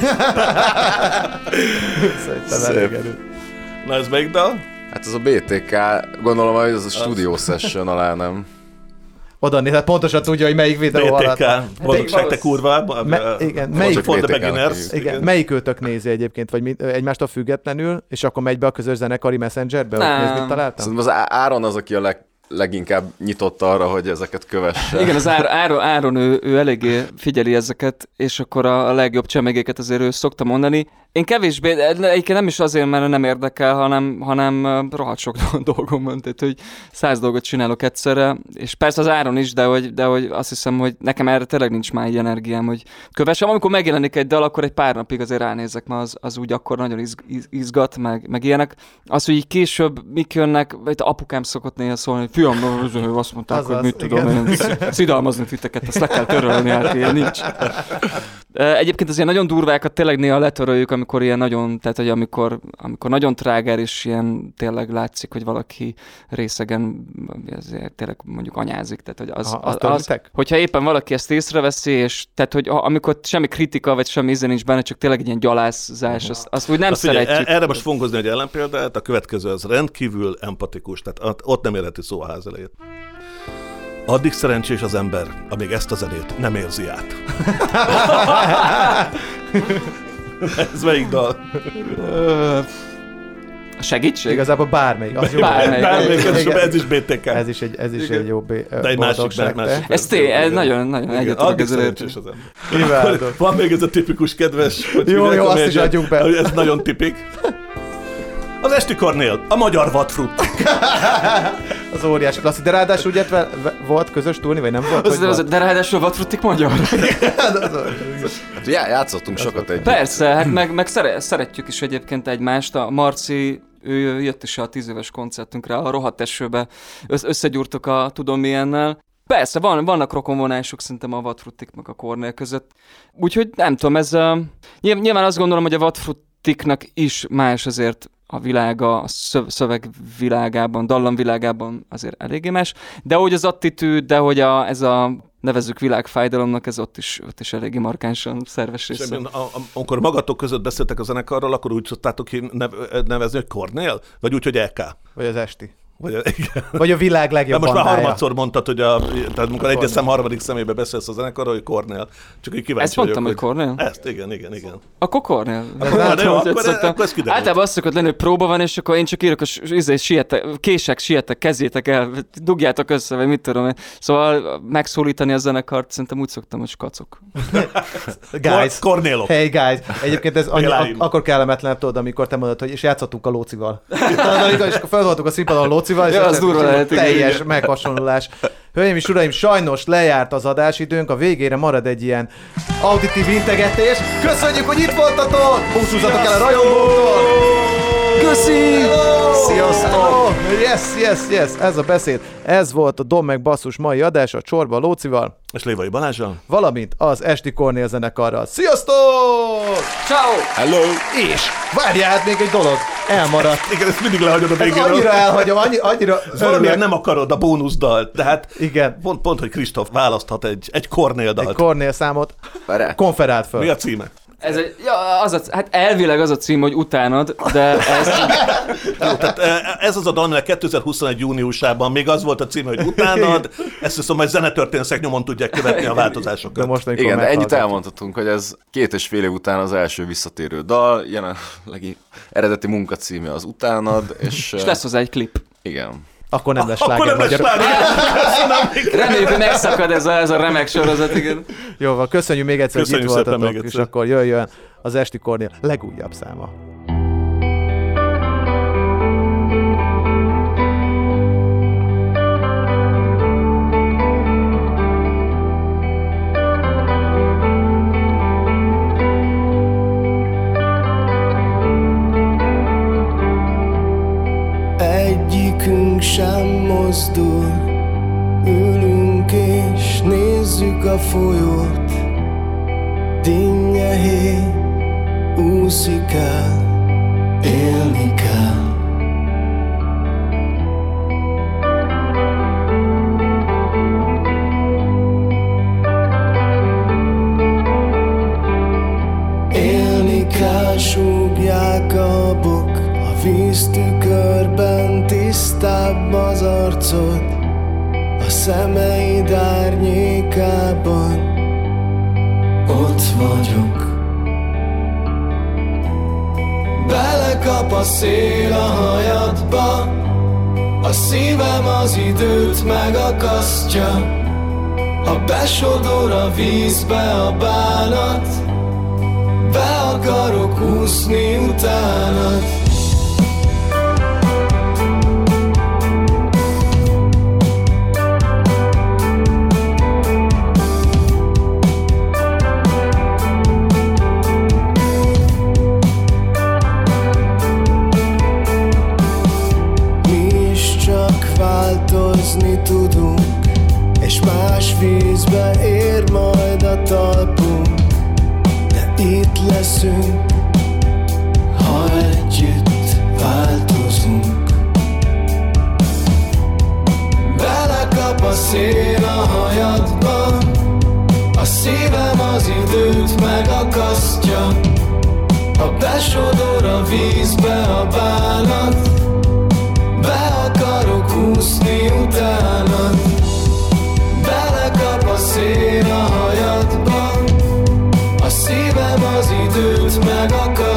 Speaker 4: Szerintem Na ez melyik dal?
Speaker 5: Hát ez a BTK, gondolom, hogy ez a Studio Session alá, nem?
Speaker 2: Oda néz, hát pontosan tudja, hogy melyik videó
Speaker 4: BTK, alatt. boldogság te kurva.
Speaker 2: Me, igen, melyik, for the beginners. Igen, melyik őtök nézi egyébként, vagy mi, egymástól függetlenül, és akkor megy be a közös zenekari messengerbe, hogy néz, mit találtam?
Speaker 5: Szerintem az Áron az, aki a leg, leginkább nyitott arra, hogy ezeket kövesse.
Speaker 3: Igen, az Áron, (laughs) Áron, Áron ő, ő eléggé figyeli ezeket, és akkor a, a legjobb csemegéket azért ő szokta mondani. Én kevésbé, egyébként nem is azért, mert nem érdekel, hanem, hanem rohadt sok (laughs) dolgom van, tehát hogy száz dolgot csinálok egyszerre, és persze az áron is, de hogy, de hogy azt hiszem, hogy nekem erre tényleg nincs már egy energiám, hogy kövessem. Amikor megjelenik egy dal, akkor egy pár napig azért ránézek, mert az, az úgy akkor nagyon izg, izgat, meg, meg ilyenek. Az, hogy így később mik jönnek, vagy apukám szokott néha szólni, hogy fiam, azt mondták, az hogy az, mit igen. tudom, én szidalmazni titeket, ezt le kell törölni, hát ilyen nincs. Egyébként azért nagyon durvákat tényleg néha letöröljük, amikor ilyen nagyon, tehát hogy amikor, amikor nagyon trágár, és ilyen tényleg látszik, hogy valaki részegen ezért tényleg mondjuk anyázik. Tehát, hogy az,
Speaker 2: az, az, az,
Speaker 3: hogyha éppen valaki ezt észreveszi, és tehát, hogy amikor semmi kritika, vagy semmi íze nincs benne, csak tényleg egy ilyen gyalászás, azt, azt úgy nem azt szeretjük.
Speaker 4: Ugye, erre most fogunk hozni egy ellenpéldát, a következő az rendkívül empatikus, tehát ott nem érheti szó a ház elejét. Addig szerencsés az ember, amíg ezt a zenét nem érzi át. (laughs) Ez melyik dal?
Speaker 3: Segítség?
Speaker 2: Igazából bármelyik. Az jó.
Speaker 3: Bármelyik.
Speaker 4: bármelyik ez, ez is BTK.
Speaker 2: Ez is egy, ez is egy jó B,
Speaker 4: De egy másik, de másik.
Speaker 3: Ez té, ez nagyon, nagyon egyet tudok ezzel
Speaker 4: Van még ez a tipikus kedves,
Speaker 2: hogy jó, jó, azt is adjuk be.
Speaker 4: Ez nagyon tipik. Az Esti Kornél, a magyar vadfrut. (laughs)
Speaker 2: az óriási klasszik, de ráadásul ugye volt közös túlni, vagy nem volt?
Speaker 3: Az, az, de ráadásul vadfrutik magyar. (laughs)
Speaker 5: hát (laughs) já, játszottunk sokat együtt.
Speaker 3: Persze, hát meg, meg szeretjük is egyébként egymást. A Marci ő jött is a tíz éves koncertünkre, a rohadt esőbe összegyúrtuk a tudom milyennel. Persze, van, vannak rokonvonások szerintem a vadfrutik meg a Kornél között. Úgyhogy nem tudom, ez uh, nyilván azt gondolom, hogy a vadfrutiknak is más azért a világa, a szövegvilágában, dallamvilágában azért eléggé más, de hogy az attitűd, de hogy a, ez a nevezzük világfájdalomnak, ez ott is, ott is eléggé markánsan szerves része.
Speaker 4: És amikor magatok között beszéltek a zenekarról, akkor úgy szoktátok ki nevezni, hogy Kornél? Vagy úgy, hogy EK?
Speaker 2: Vagy az Esti?
Speaker 4: Vagy a, (laughs) igen.
Speaker 2: Vagy a világ legjobb
Speaker 4: De most már harmadszor mondtad, hogy a, tehát amikor egyes szem harmadik szemébe beszélsz a zenekarról, hogy Kornél. Csak hogy kíváncsi
Speaker 3: Ezt mondtam, hogy Kornél?
Speaker 4: Ezt, igen, igen, igen.
Speaker 3: Akkor
Speaker 4: ez
Speaker 3: Általában azt szokott lenni, hogy próba van, és akkor én csak írok, hogy izé, sietek, kések, sietek, kezétek el, dugjátok össze, vagy mit tudom én. Szóval megszólítani a zenekart, szerintem úgy szoktam, hogy skacok. (laughs)
Speaker 2: guys.
Speaker 4: Kornélok.
Speaker 2: Hey guys. Egyébként ez annyi, ak- akkor kellemetlen, tudod, amikor te mondod, hogy és játszottunk a lócival. (laughs) és akkor felvoltunk a színpadon a lócival, és
Speaker 3: ja, az durva lehet,
Speaker 2: teljes igen. meghasonlulás. Hölgyeim és uraim, sajnos lejárt az adásidőnk, a végére marad egy ilyen auditív integetés. Köszönjük, hogy itt voltatok! Búcsúzzatok el a rajongóktól!
Speaker 5: Köszi! Sziasztok!
Speaker 2: Yes, yes, yes, ez a beszéd. Ez volt a Dom meg Basszus mai adása Csorba Lócival,
Speaker 4: És Lévai Balázsral?
Speaker 2: valamint az Esti Kornél zenekarral. Sziasztok!
Speaker 3: Ciao!
Speaker 5: Hello!
Speaker 2: És várjál, hát még egy dolog. Elmaradt.
Speaker 4: Igen, ezt mindig lehagyod a
Speaker 2: Ez
Speaker 4: végére.
Speaker 2: annyira elhagyom, annyi, annyira
Speaker 4: Valamiért nem akarod a bónuszdalt, de hát
Speaker 2: Igen.
Speaker 4: pont, pont hogy Kristóf választhat egy, egy Kornél dalt.
Speaker 2: Egy Kornél számot konferált föl.
Speaker 4: Mi a címe?
Speaker 3: Ez egy, ja, az a, hát elvileg az a cím, hogy utánad, de ez (laughs)
Speaker 4: Jó, tehát eh, ez az a dal, aminek 2021 júniusában még az volt a címe, hogy utánad, ezt hiszem, hogy zenetörténészek nyomon tudják követni a változásokat.
Speaker 2: De most,
Speaker 5: Igen, de ennyit elmondhatunk, hogy ez két és fél év után az első visszatérő dal, jelenlegi eredeti munkacíme az Utánad, és,
Speaker 3: és lesz hozzá egy klip.
Speaker 5: igen.
Speaker 2: Akkor nem lesz
Speaker 4: Akkor nem lesz.
Speaker 3: Reméljük, hogy megszakad ez a, ez a remek sorozat, igen.
Speaker 2: Jó, van, köszönjük még egyszer, hogy itt
Speaker 4: Köszönjük
Speaker 2: voltatok, és akkor jöjjön az Esti Kornél legújabb száma.
Speaker 6: Sem mozdul. Ülünk és nézzük a folyót. Dinnye úszik el Élni kell. Élni kell, súgják a bok A az arcod A szemeid árnyékában. Ott vagyok. Belekap a szél a hajadba A szívem az időt megakasztja. Ha besodor a vízbe a bánat be akarok úszni utánad változni tudunk És más vízbe ér majd a talpunk de itt leszünk, ha együtt változunk. Belekap a szél a hajadba, a szívem az időt megakasztja. Ha besodor a vízbe a bánat, úszni utánad. Belekap a szél a hajadba, a szívem az időt megakasztja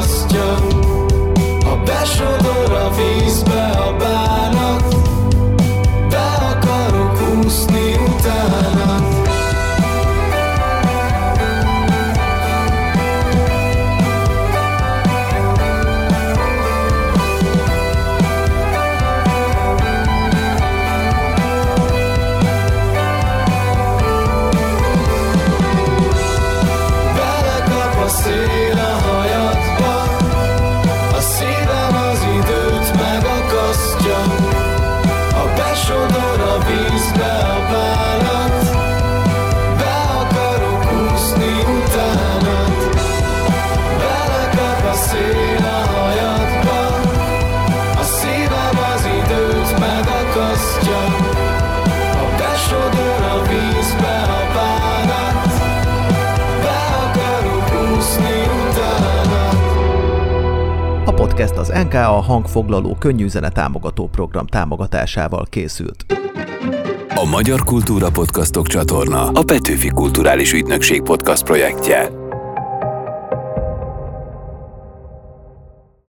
Speaker 2: podcast az NKA hangfoglaló könnyű zene támogató program támogatásával készült.
Speaker 1: A Magyar Kultúra Podcastok csatorna a Petőfi Kulturális Ügynökség podcast projektje.